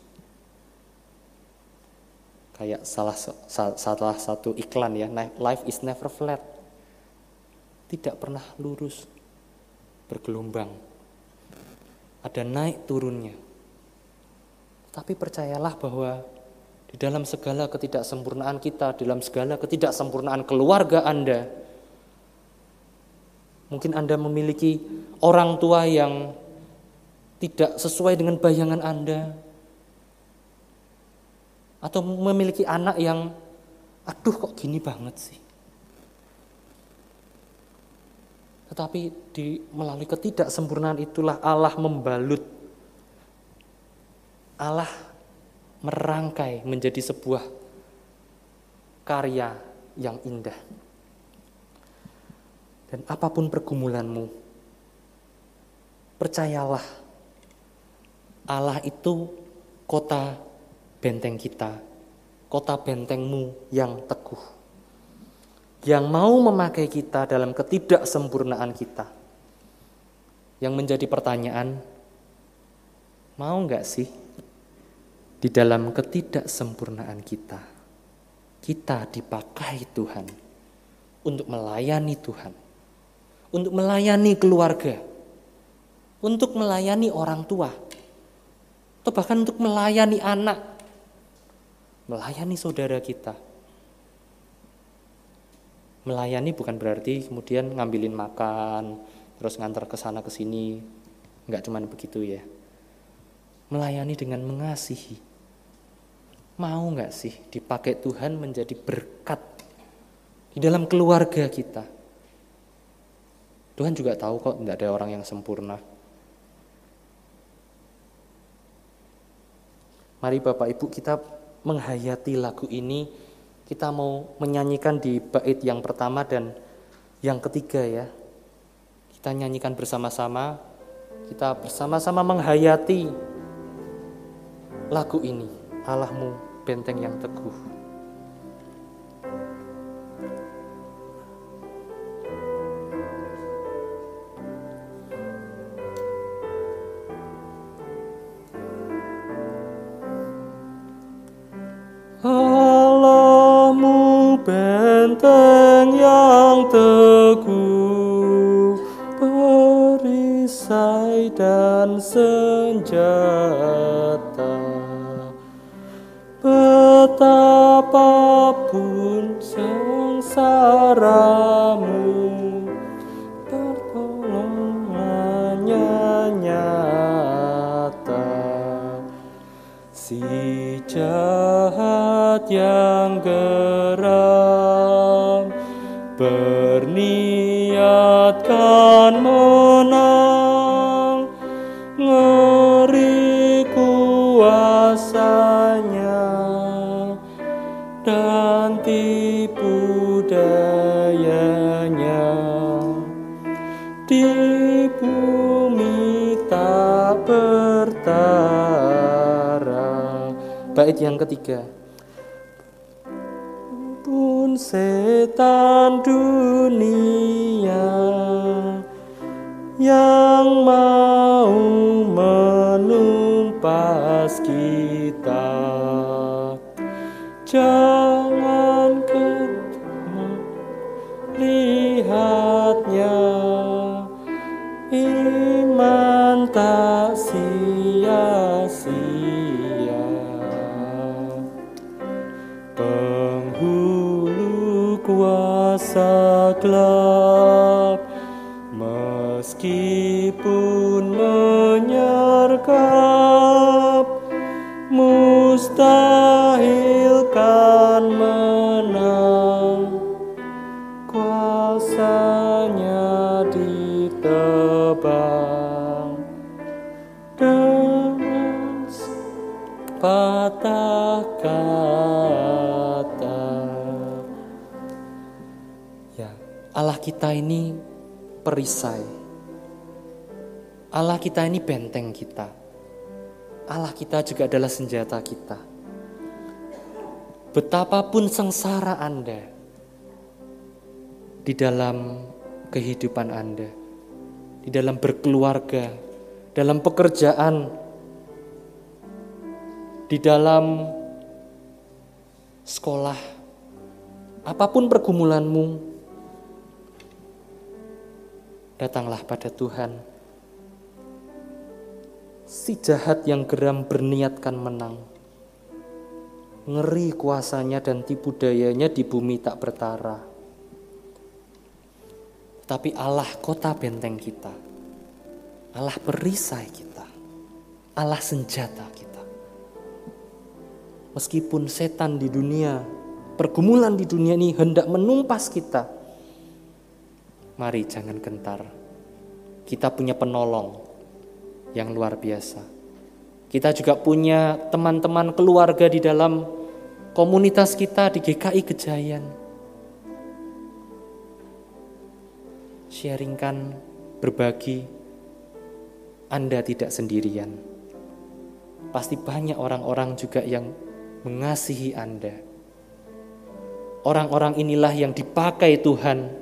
Kayak salah salah satu iklan ya, life is never flat tidak pernah lurus, bergelombang. Ada naik turunnya. Tapi percayalah bahwa di dalam segala ketidaksempurnaan kita, dalam segala ketidaksempurnaan keluarga Anda, mungkin Anda memiliki orang tua yang tidak sesuai dengan bayangan Anda, atau memiliki anak yang, aduh kok gini banget sih. Tetapi di melalui ketidaksempurnaan itulah Allah membalut. Allah merangkai menjadi sebuah karya yang indah. Dan apa pun pergumulanmu, percayalah Allah itu kota benteng kita, kota bentengmu yang teguh yang mau memakai kita dalam ketidaksempurnaan kita. Yang menjadi pertanyaan, mau nggak sih di dalam ketidaksempurnaan kita, kita dipakai Tuhan untuk melayani Tuhan, untuk melayani keluarga, untuk melayani orang tua, atau bahkan untuk melayani anak, melayani saudara kita melayani bukan berarti kemudian ngambilin makan terus ngantar ke sana ke sini. Nggak cuman begitu ya. Melayani dengan mengasihi. Mau nggak sih dipakai Tuhan menjadi berkat di dalam keluarga kita? Tuhan juga tahu kok tidak ada orang yang sempurna. Mari Bapak Ibu kita menghayati lagu ini kita mau menyanyikan di bait yang pertama dan yang ketiga ya. Kita nyanyikan bersama-sama, kita bersama-sama menghayati lagu ini. Allahmu benteng yang teguh. benteng yang teguh perisai dan senjata betapapun sengsaramu pertolongannya nyata si jahat yang geram berniatkan menang ngeri kuasanya dan tipu dayanya. Di bumi tak bertara. Bait yang ketiga setan dunia yang mau menumpas kita. Jangan Kita ini perisai. Allah kita ini benteng kita. Allah kita juga adalah senjata kita. Betapapun sengsara Anda di dalam kehidupan Anda, di dalam berkeluarga, dalam pekerjaan, di dalam sekolah, apa pun pergumulanmu, datanglah pada Tuhan. Si jahat yang geram berniatkan menang. Ngeri kuasanya dan tipu dayanya di bumi tak bertara tapi Allah kota benteng kita, Allah perisai kita, Allah senjata kita. Meskipun setan di dunia, pergumulan di dunia ini hendak menumpas kita, mari jangan gentar. Kita punya penolong yang luar biasa. Kita juga punya teman-teman keluarga di dalam komunitas kita di GKI Gejayan sharingkan, berbagi, Anda tidak sendirian. Pasti banyak orang-orang juga yang mengasihi Anda. Orang-orang inilah yang dipakai Tuhan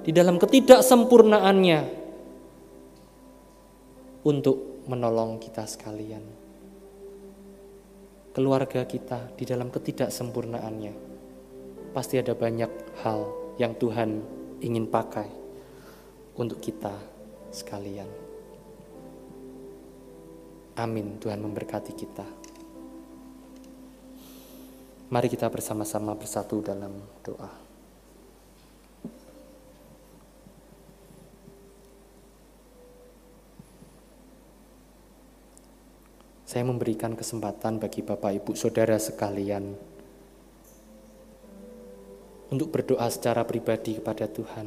di dalam ketidaksempurnaannya untuk menolong kita sekalian. Keluarga kita di dalam ketidaksempurnaannya pasti ada banyak hal yang Tuhan ingin pakai untuk kita sekalian. Amin. Tuhan memberkati kita. Mari kita bersama-sama bersatu dalam doa. Saya memberikan kesempatan bagi Bapak, Ibu, Saudara sekalian untuk berdoa secara pribadi kepada Tuhan.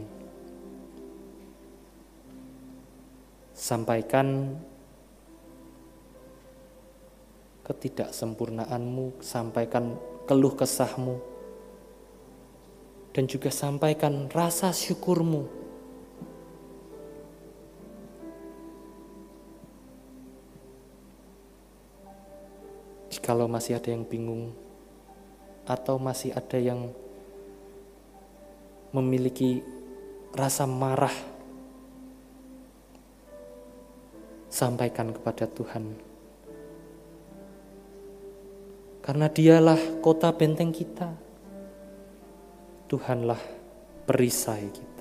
Sampaikan ketidaksempurnaanmu, sampaikan keluh kesahmu, dan juga sampaikan rasa syukurmu. Jikalau masih ada yang bingung, atau masih ada yang memiliki rasa marah, sampaikan kepada Tuhan. Karena dialah kota benteng kita. Tuhanlah perisai kita.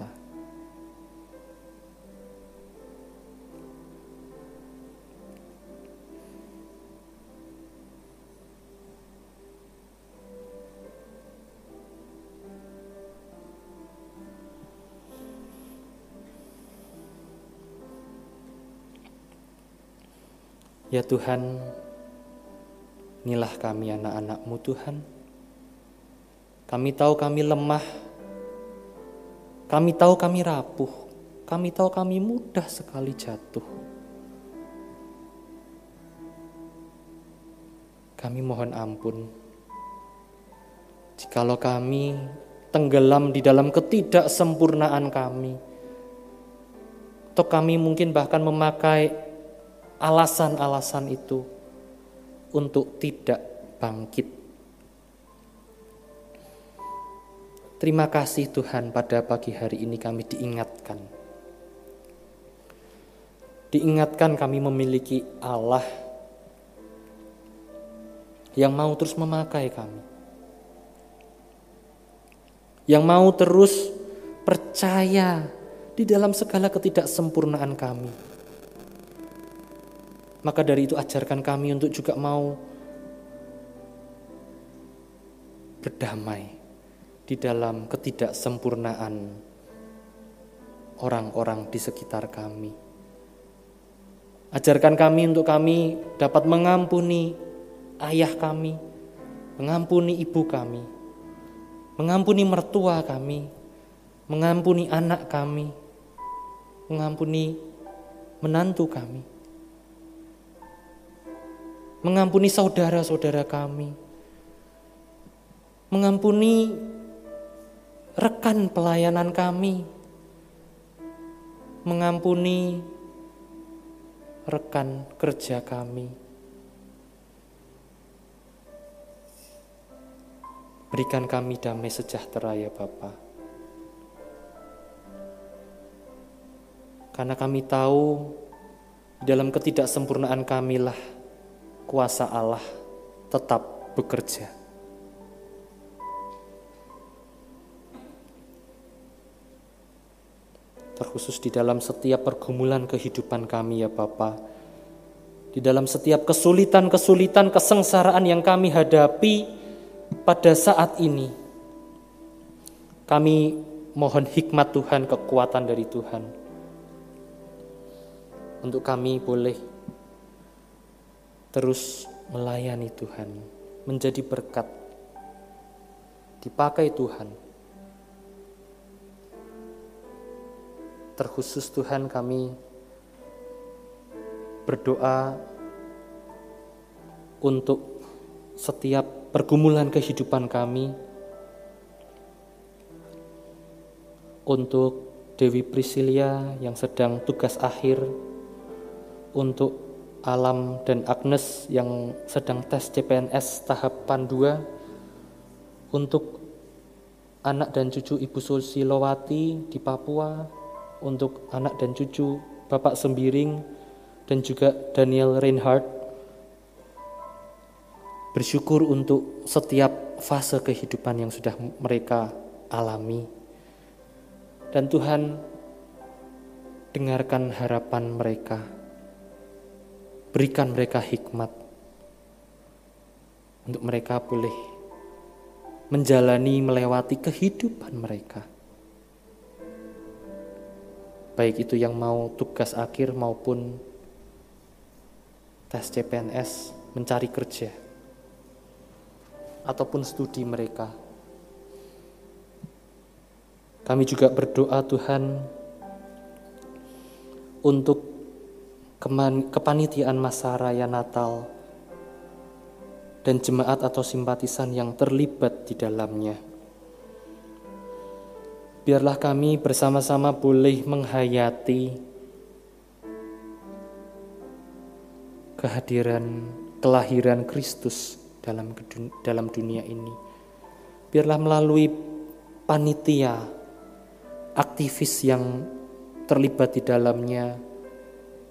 Ya Tuhan, Inilah kami anak-anakmu Tuhan. Kami tahu kami lemah. Kami tahu kami rapuh. Kami tahu kami mudah sekali jatuh. Kami mohon ampun. Jikalau kami tenggelam di dalam ketidaksempurnaan kami. Atau kami mungkin bahkan memakai alasan-alasan itu untuk tidak bangkit. Terima kasih Tuhan pada pagi hari ini kami diingatkan. Diingatkan kami memiliki Allah yang mau terus memakai kami. Yang mau terus percaya di dalam segala ketidaksempurnaan kami maka dari itu ajarkan kami untuk juga mau berdamai di dalam ketidaksempurnaan orang-orang di sekitar kami. Ajarkan kami untuk kami dapat mengampuni ayah kami, mengampuni ibu kami, mengampuni mertua kami, mengampuni anak kami, mengampuni menantu kami mengampuni saudara-saudara kami, mengampuni rekan pelayanan kami, mengampuni rekan kerja kami. Berikan kami damai sejahtera ya Bapa. Karena kami tahu dalam ketidaksempurnaan kamilah kuasa Allah tetap bekerja. Terkhusus di dalam setiap pergumulan kehidupan kami ya Bapa. Di dalam setiap kesulitan-kesulitan, kesengsaraan yang kami hadapi pada saat ini. Kami mohon hikmat Tuhan, kekuatan dari Tuhan. Untuk kami boleh terus melayani Tuhan, menjadi berkat, dipakai Tuhan. Terkhusus Tuhan kami berdoa untuk setiap pergumulan kehidupan kami, untuk Dewi Priscilia yang sedang tugas akhir, untuk Alam dan Agnes yang sedang tes CPNS tahapan 2 untuk anak dan cucu Ibu Susilowati di Papua, untuk anak dan cucu Bapak Sembiring dan juga Daniel Reinhardt. Bersyukur untuk setiap fase kehidupan yang sudah mereka alami. Dan Tuhan dengarkan harapan mereka Berikan mereka hikmat untuk mereka boleh menjalani melewati kehidupan mereka. Baik itu yang mau tugas akhir maupun tes CPNS mencari kerja ataupun studi mereka. Kami juga berdoa Tuhan untuk kepanitiaan masa raya Natal, dan jemaat atau simpatisan yang terlibat di dalamnya. Biarlah kami bersama-sama boleh menghayati kehadiran kelahiran Kristus dalam dalam dunia ini. Biarlah melalui panitia aktivis yang terlibat di dalamnya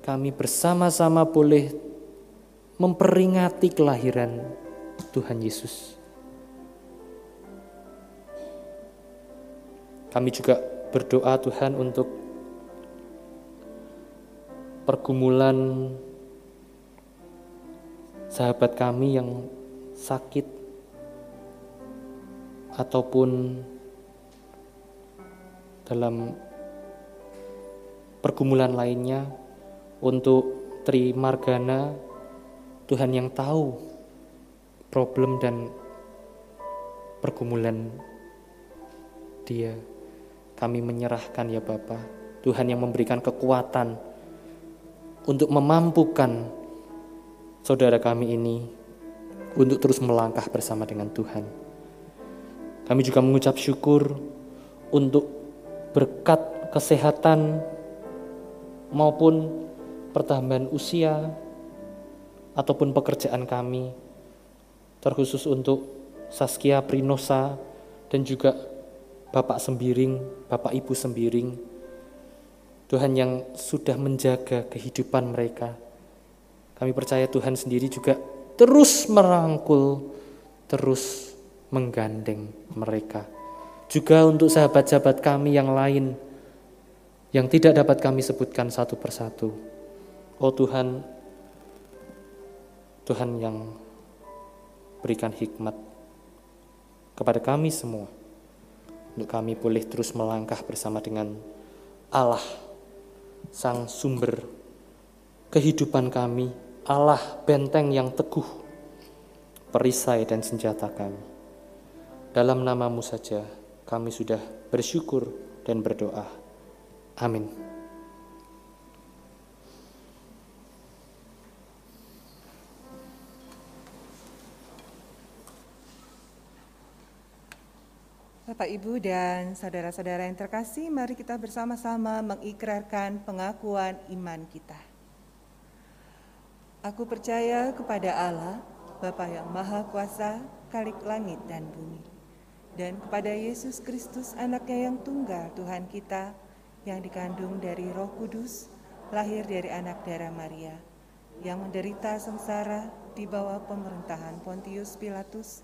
kami bersama-sama boleh memperingati kelahiran Tuhan Yesus. Kami juga berdoa Tuhan untuk pergumulan sahabat kami yang sakit ataupun dalam pergumulan lainnya untuk Tri Margana, Tuhan yang tahu problem dan pergumulan dia. Kami menyerahkan ya Bapa, Tuhan yang memberikan kekuatan untuk memampukan saudara kami ini untuk terus melangkah bersama dengan Tuhan. Kami juga mengucap syukur untuk berkat kesehatan maupun pertambahan usia ataupun pekerjaan kami terkhusus untuk Saskia Prinosa dan juga Bapak Sembiring, Bapak Ibu Sembiring. Tuhan yang sudah menjaga kehidupan mereka. Kami percaya Tuhan sendiri juga terus merangkul, terus menggandeng mereka. Juga untuk sahabat-sahabat kami yang lain yang tidak dapat kami sebutkan satu persatu. Oh Tuhan, Tuhan yang berikan hikmat kepada kami semua untuk kami boleh terus melangkah bersama dengan Allah, Sang Sumber kehidupan kami, Allah benteng yang teguh, perisai dan senjata kami. Dalam namamu saja kami sudah bersyukur dan berdoa. Amin. Bapak, Ibu, dan saudara-saudara yang terkasih, mari kita bersama-sama mengikrarkan pengakuan iman kita. Aku percaya kepada Allah, Bapa yang Maha Kuasa, Kalik langit dan bumi, dan kepada Yesus Kristus, anaknya yang tunggal, Tuhan kita, yang dikandung dari roh kudus, lahir dari anak darah Maria, yang menderita sengsara di bawah pemerintahan Pontius Pilatus,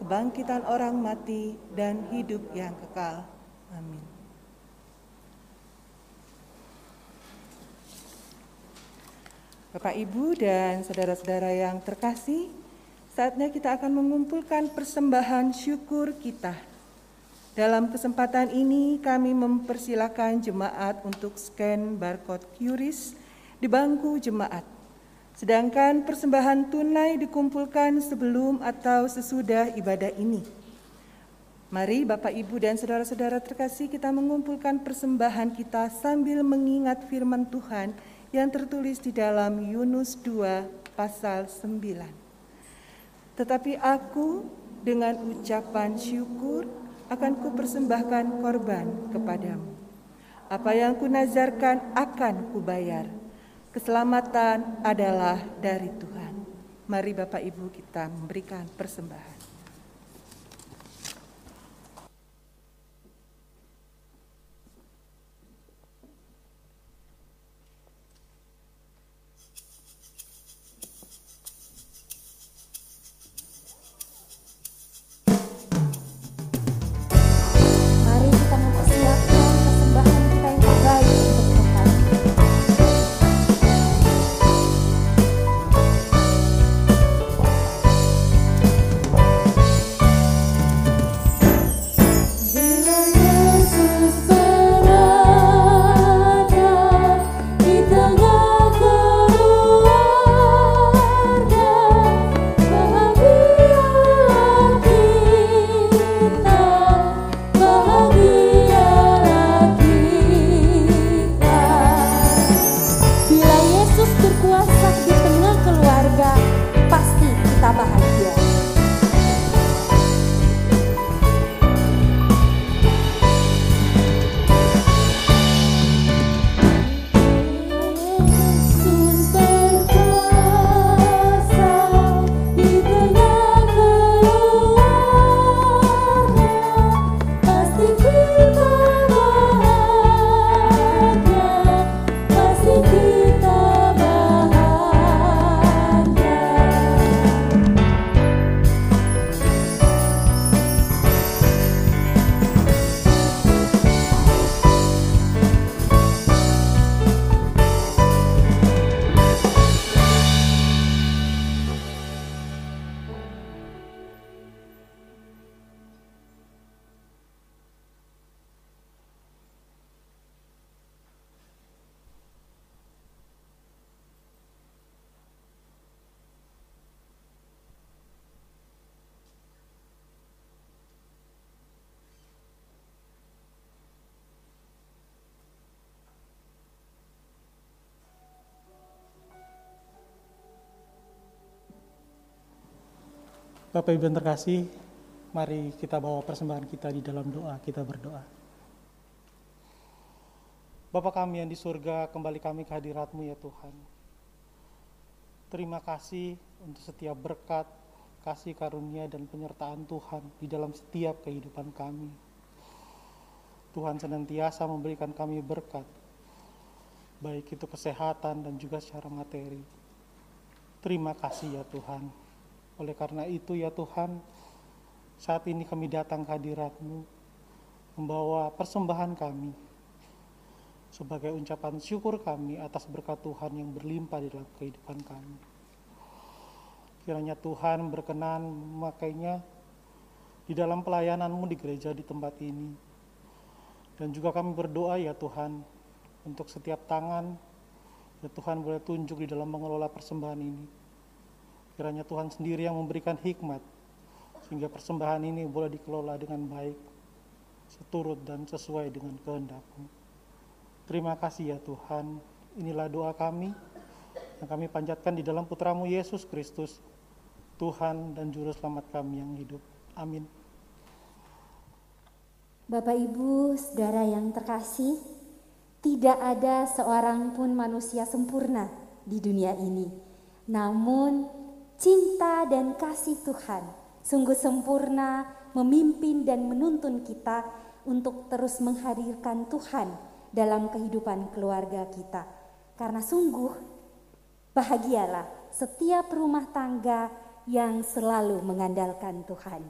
kebangkitan orang mati, dan hidup yang kekal. Amin. Bapak, Ibu, dan saudara-saudara yang terkasih, saatnya kita akan mengumpulkan persembahan syukur kita. Dalam kesempatan ini, kami mempersilahkan jemaat untuk scan barcode QRIS di bangku jemaat. Sedangkan persembahan tunai dikumpulkan sebelum atau sesudah ibadah ini. Mari Bapak Ibu dan saudara-saudara terkasih kita mengumpulkan persembahan kita sambil mengingat firman Tuhan yang tertulis di dalam Yunus 2 pasal 9. Tetapi aku dengan ucapan syukur akan kupersembahkan korban kepadamu. Apa yang kunazarkan akan kubayar Keselamatan adalah dari Tuhan. Mari Bapak Ibu kita memberikan persembahan. Bapak Ibu yang terkasih, mari kita bawa persembahan kita di dalam doa, kita berdoa. Bapa kami yang di surga, kembali kami ke hadiratmu ya Tuhan. Terima kasih untuk setiap berkat, kasih karunia dan penyertaan Tuhan di dalam setiap kehidupan kami. Tuhan senantiasa memberikan kami berkat, baik itu kesehatan dan juga secara materi. Terima kasih ya Tuhan. Oleh karena itu ya Tuhan, saat ini kami datang ke hadiratmu, membawa persembahan kami, sebagai ucapan syukur kami atas berkat Tuhan yang berlimpah di dalam kehidupan kami. Kiranya Tuhan berkenan memakainya di dalam pelayananmu di gereja di tempat ini. Dan juga kami berdoa ya Tuhan, untuk setiap tangan, ya Tuhan boleh tunjuk di dalam mengelola persembahan ini. Kiranya Tuhan sendiri yang memberikan hikmat, sehingga persembahan ini boleh dikelola dengan baik, seturut dan sesuai dengan kehendak-Mu. Terima kasih ya Tuhan, inilah doa kami yang kami panjatkan di dalam putramu Yesus Kristus, Tuhan dan Juru Selamat kami yang hidup. Amin. Bapak Ibu, saudara yang terkasih, tidak ada seorang pun manusia sempurna di dunia ini. Namun, cinta dan kasih Tuhan sungguh sempurna memimpin dan menuntun kita untuk terus menghadirkan Tuhan dalam kehidupan keluarga kita. Karena sungguh bahagialah setiap rumah tangga yang selalu mengandalkan Tuhan.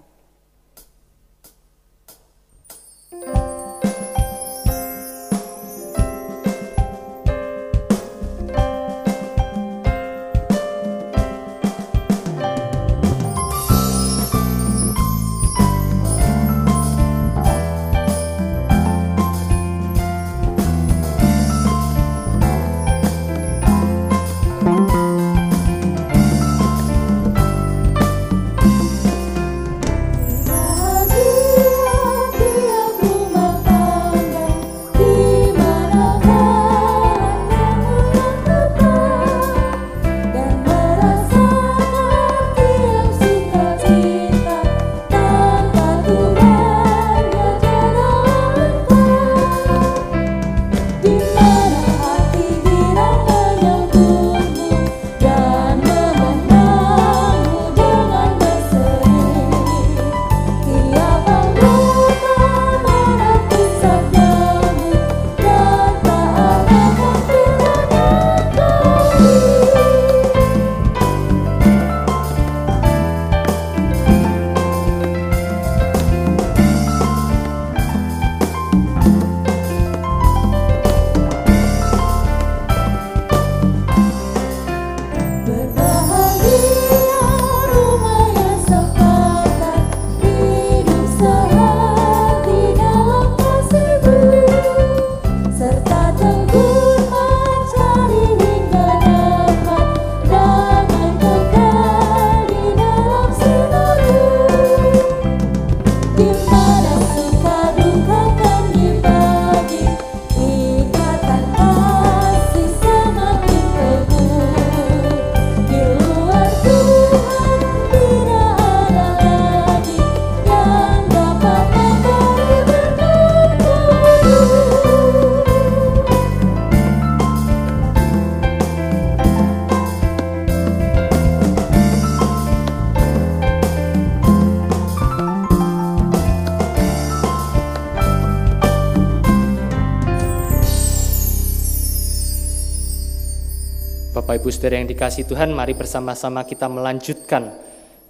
Bapak Ibu Saudara yang dikasih Tuhan, mari bersama-sama kita melanjutkan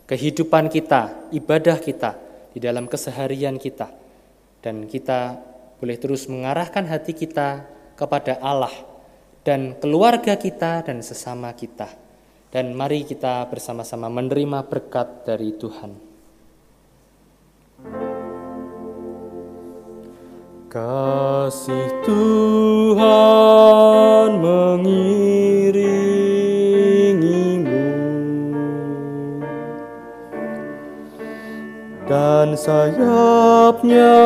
kehidupan kita, ibadah kita di dalam keseharian kita. Dan kita boleh terus mengarahkan hati kita kepada Allah dan keluarga kita dan sesama kita. Dan mari kita bersama-sama menerima berkat dari Tuhan. Kasih Tuhan mengiringimu sayapnya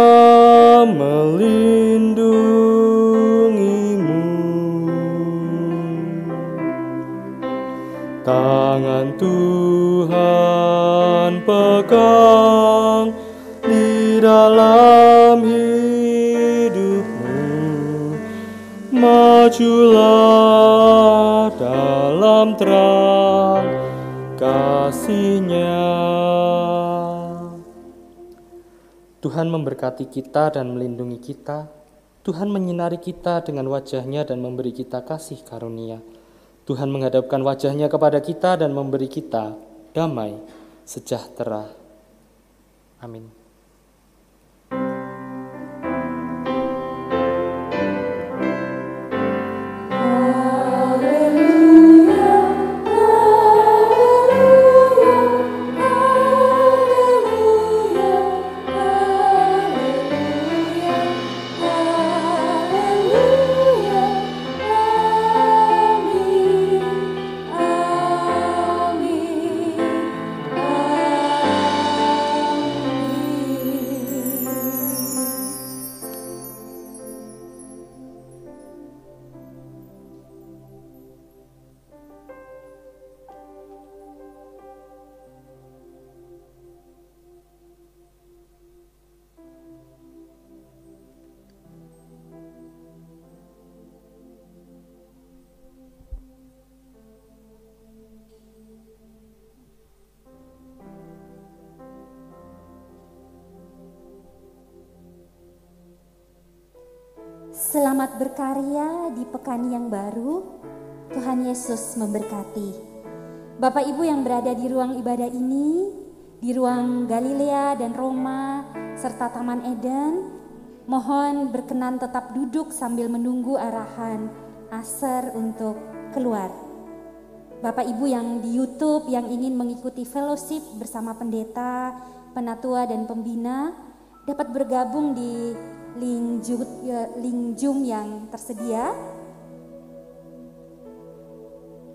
melindungimu. Tangan Tuhan pegang di dalam hidupmu. Majulah dalam terang kasihnya Tuhan memberkati kita dan melindungi kita. Tuhan menyinari kita dengan wajahnya dan memberi kita kasih karunia. Tuhan menghadapkan wajahnya kepada kita dan memberi kita damai sejahtera. Amin. Baru. Tuhan Yesus memberkati. Bapak Ibu yang berada di ruang ibadah ini, di ruang Galilea dan Roma, serta Taman Eden, mohon berkenan tetap duduk sambil menunggu arahan Aser untuk keluar. Bapak Ibu yang di YouTube yang ingin mengikuti fellowship bersama pendeta, penatua dan pembina dapat bergabung di link Zoom, Zoom yang tersedia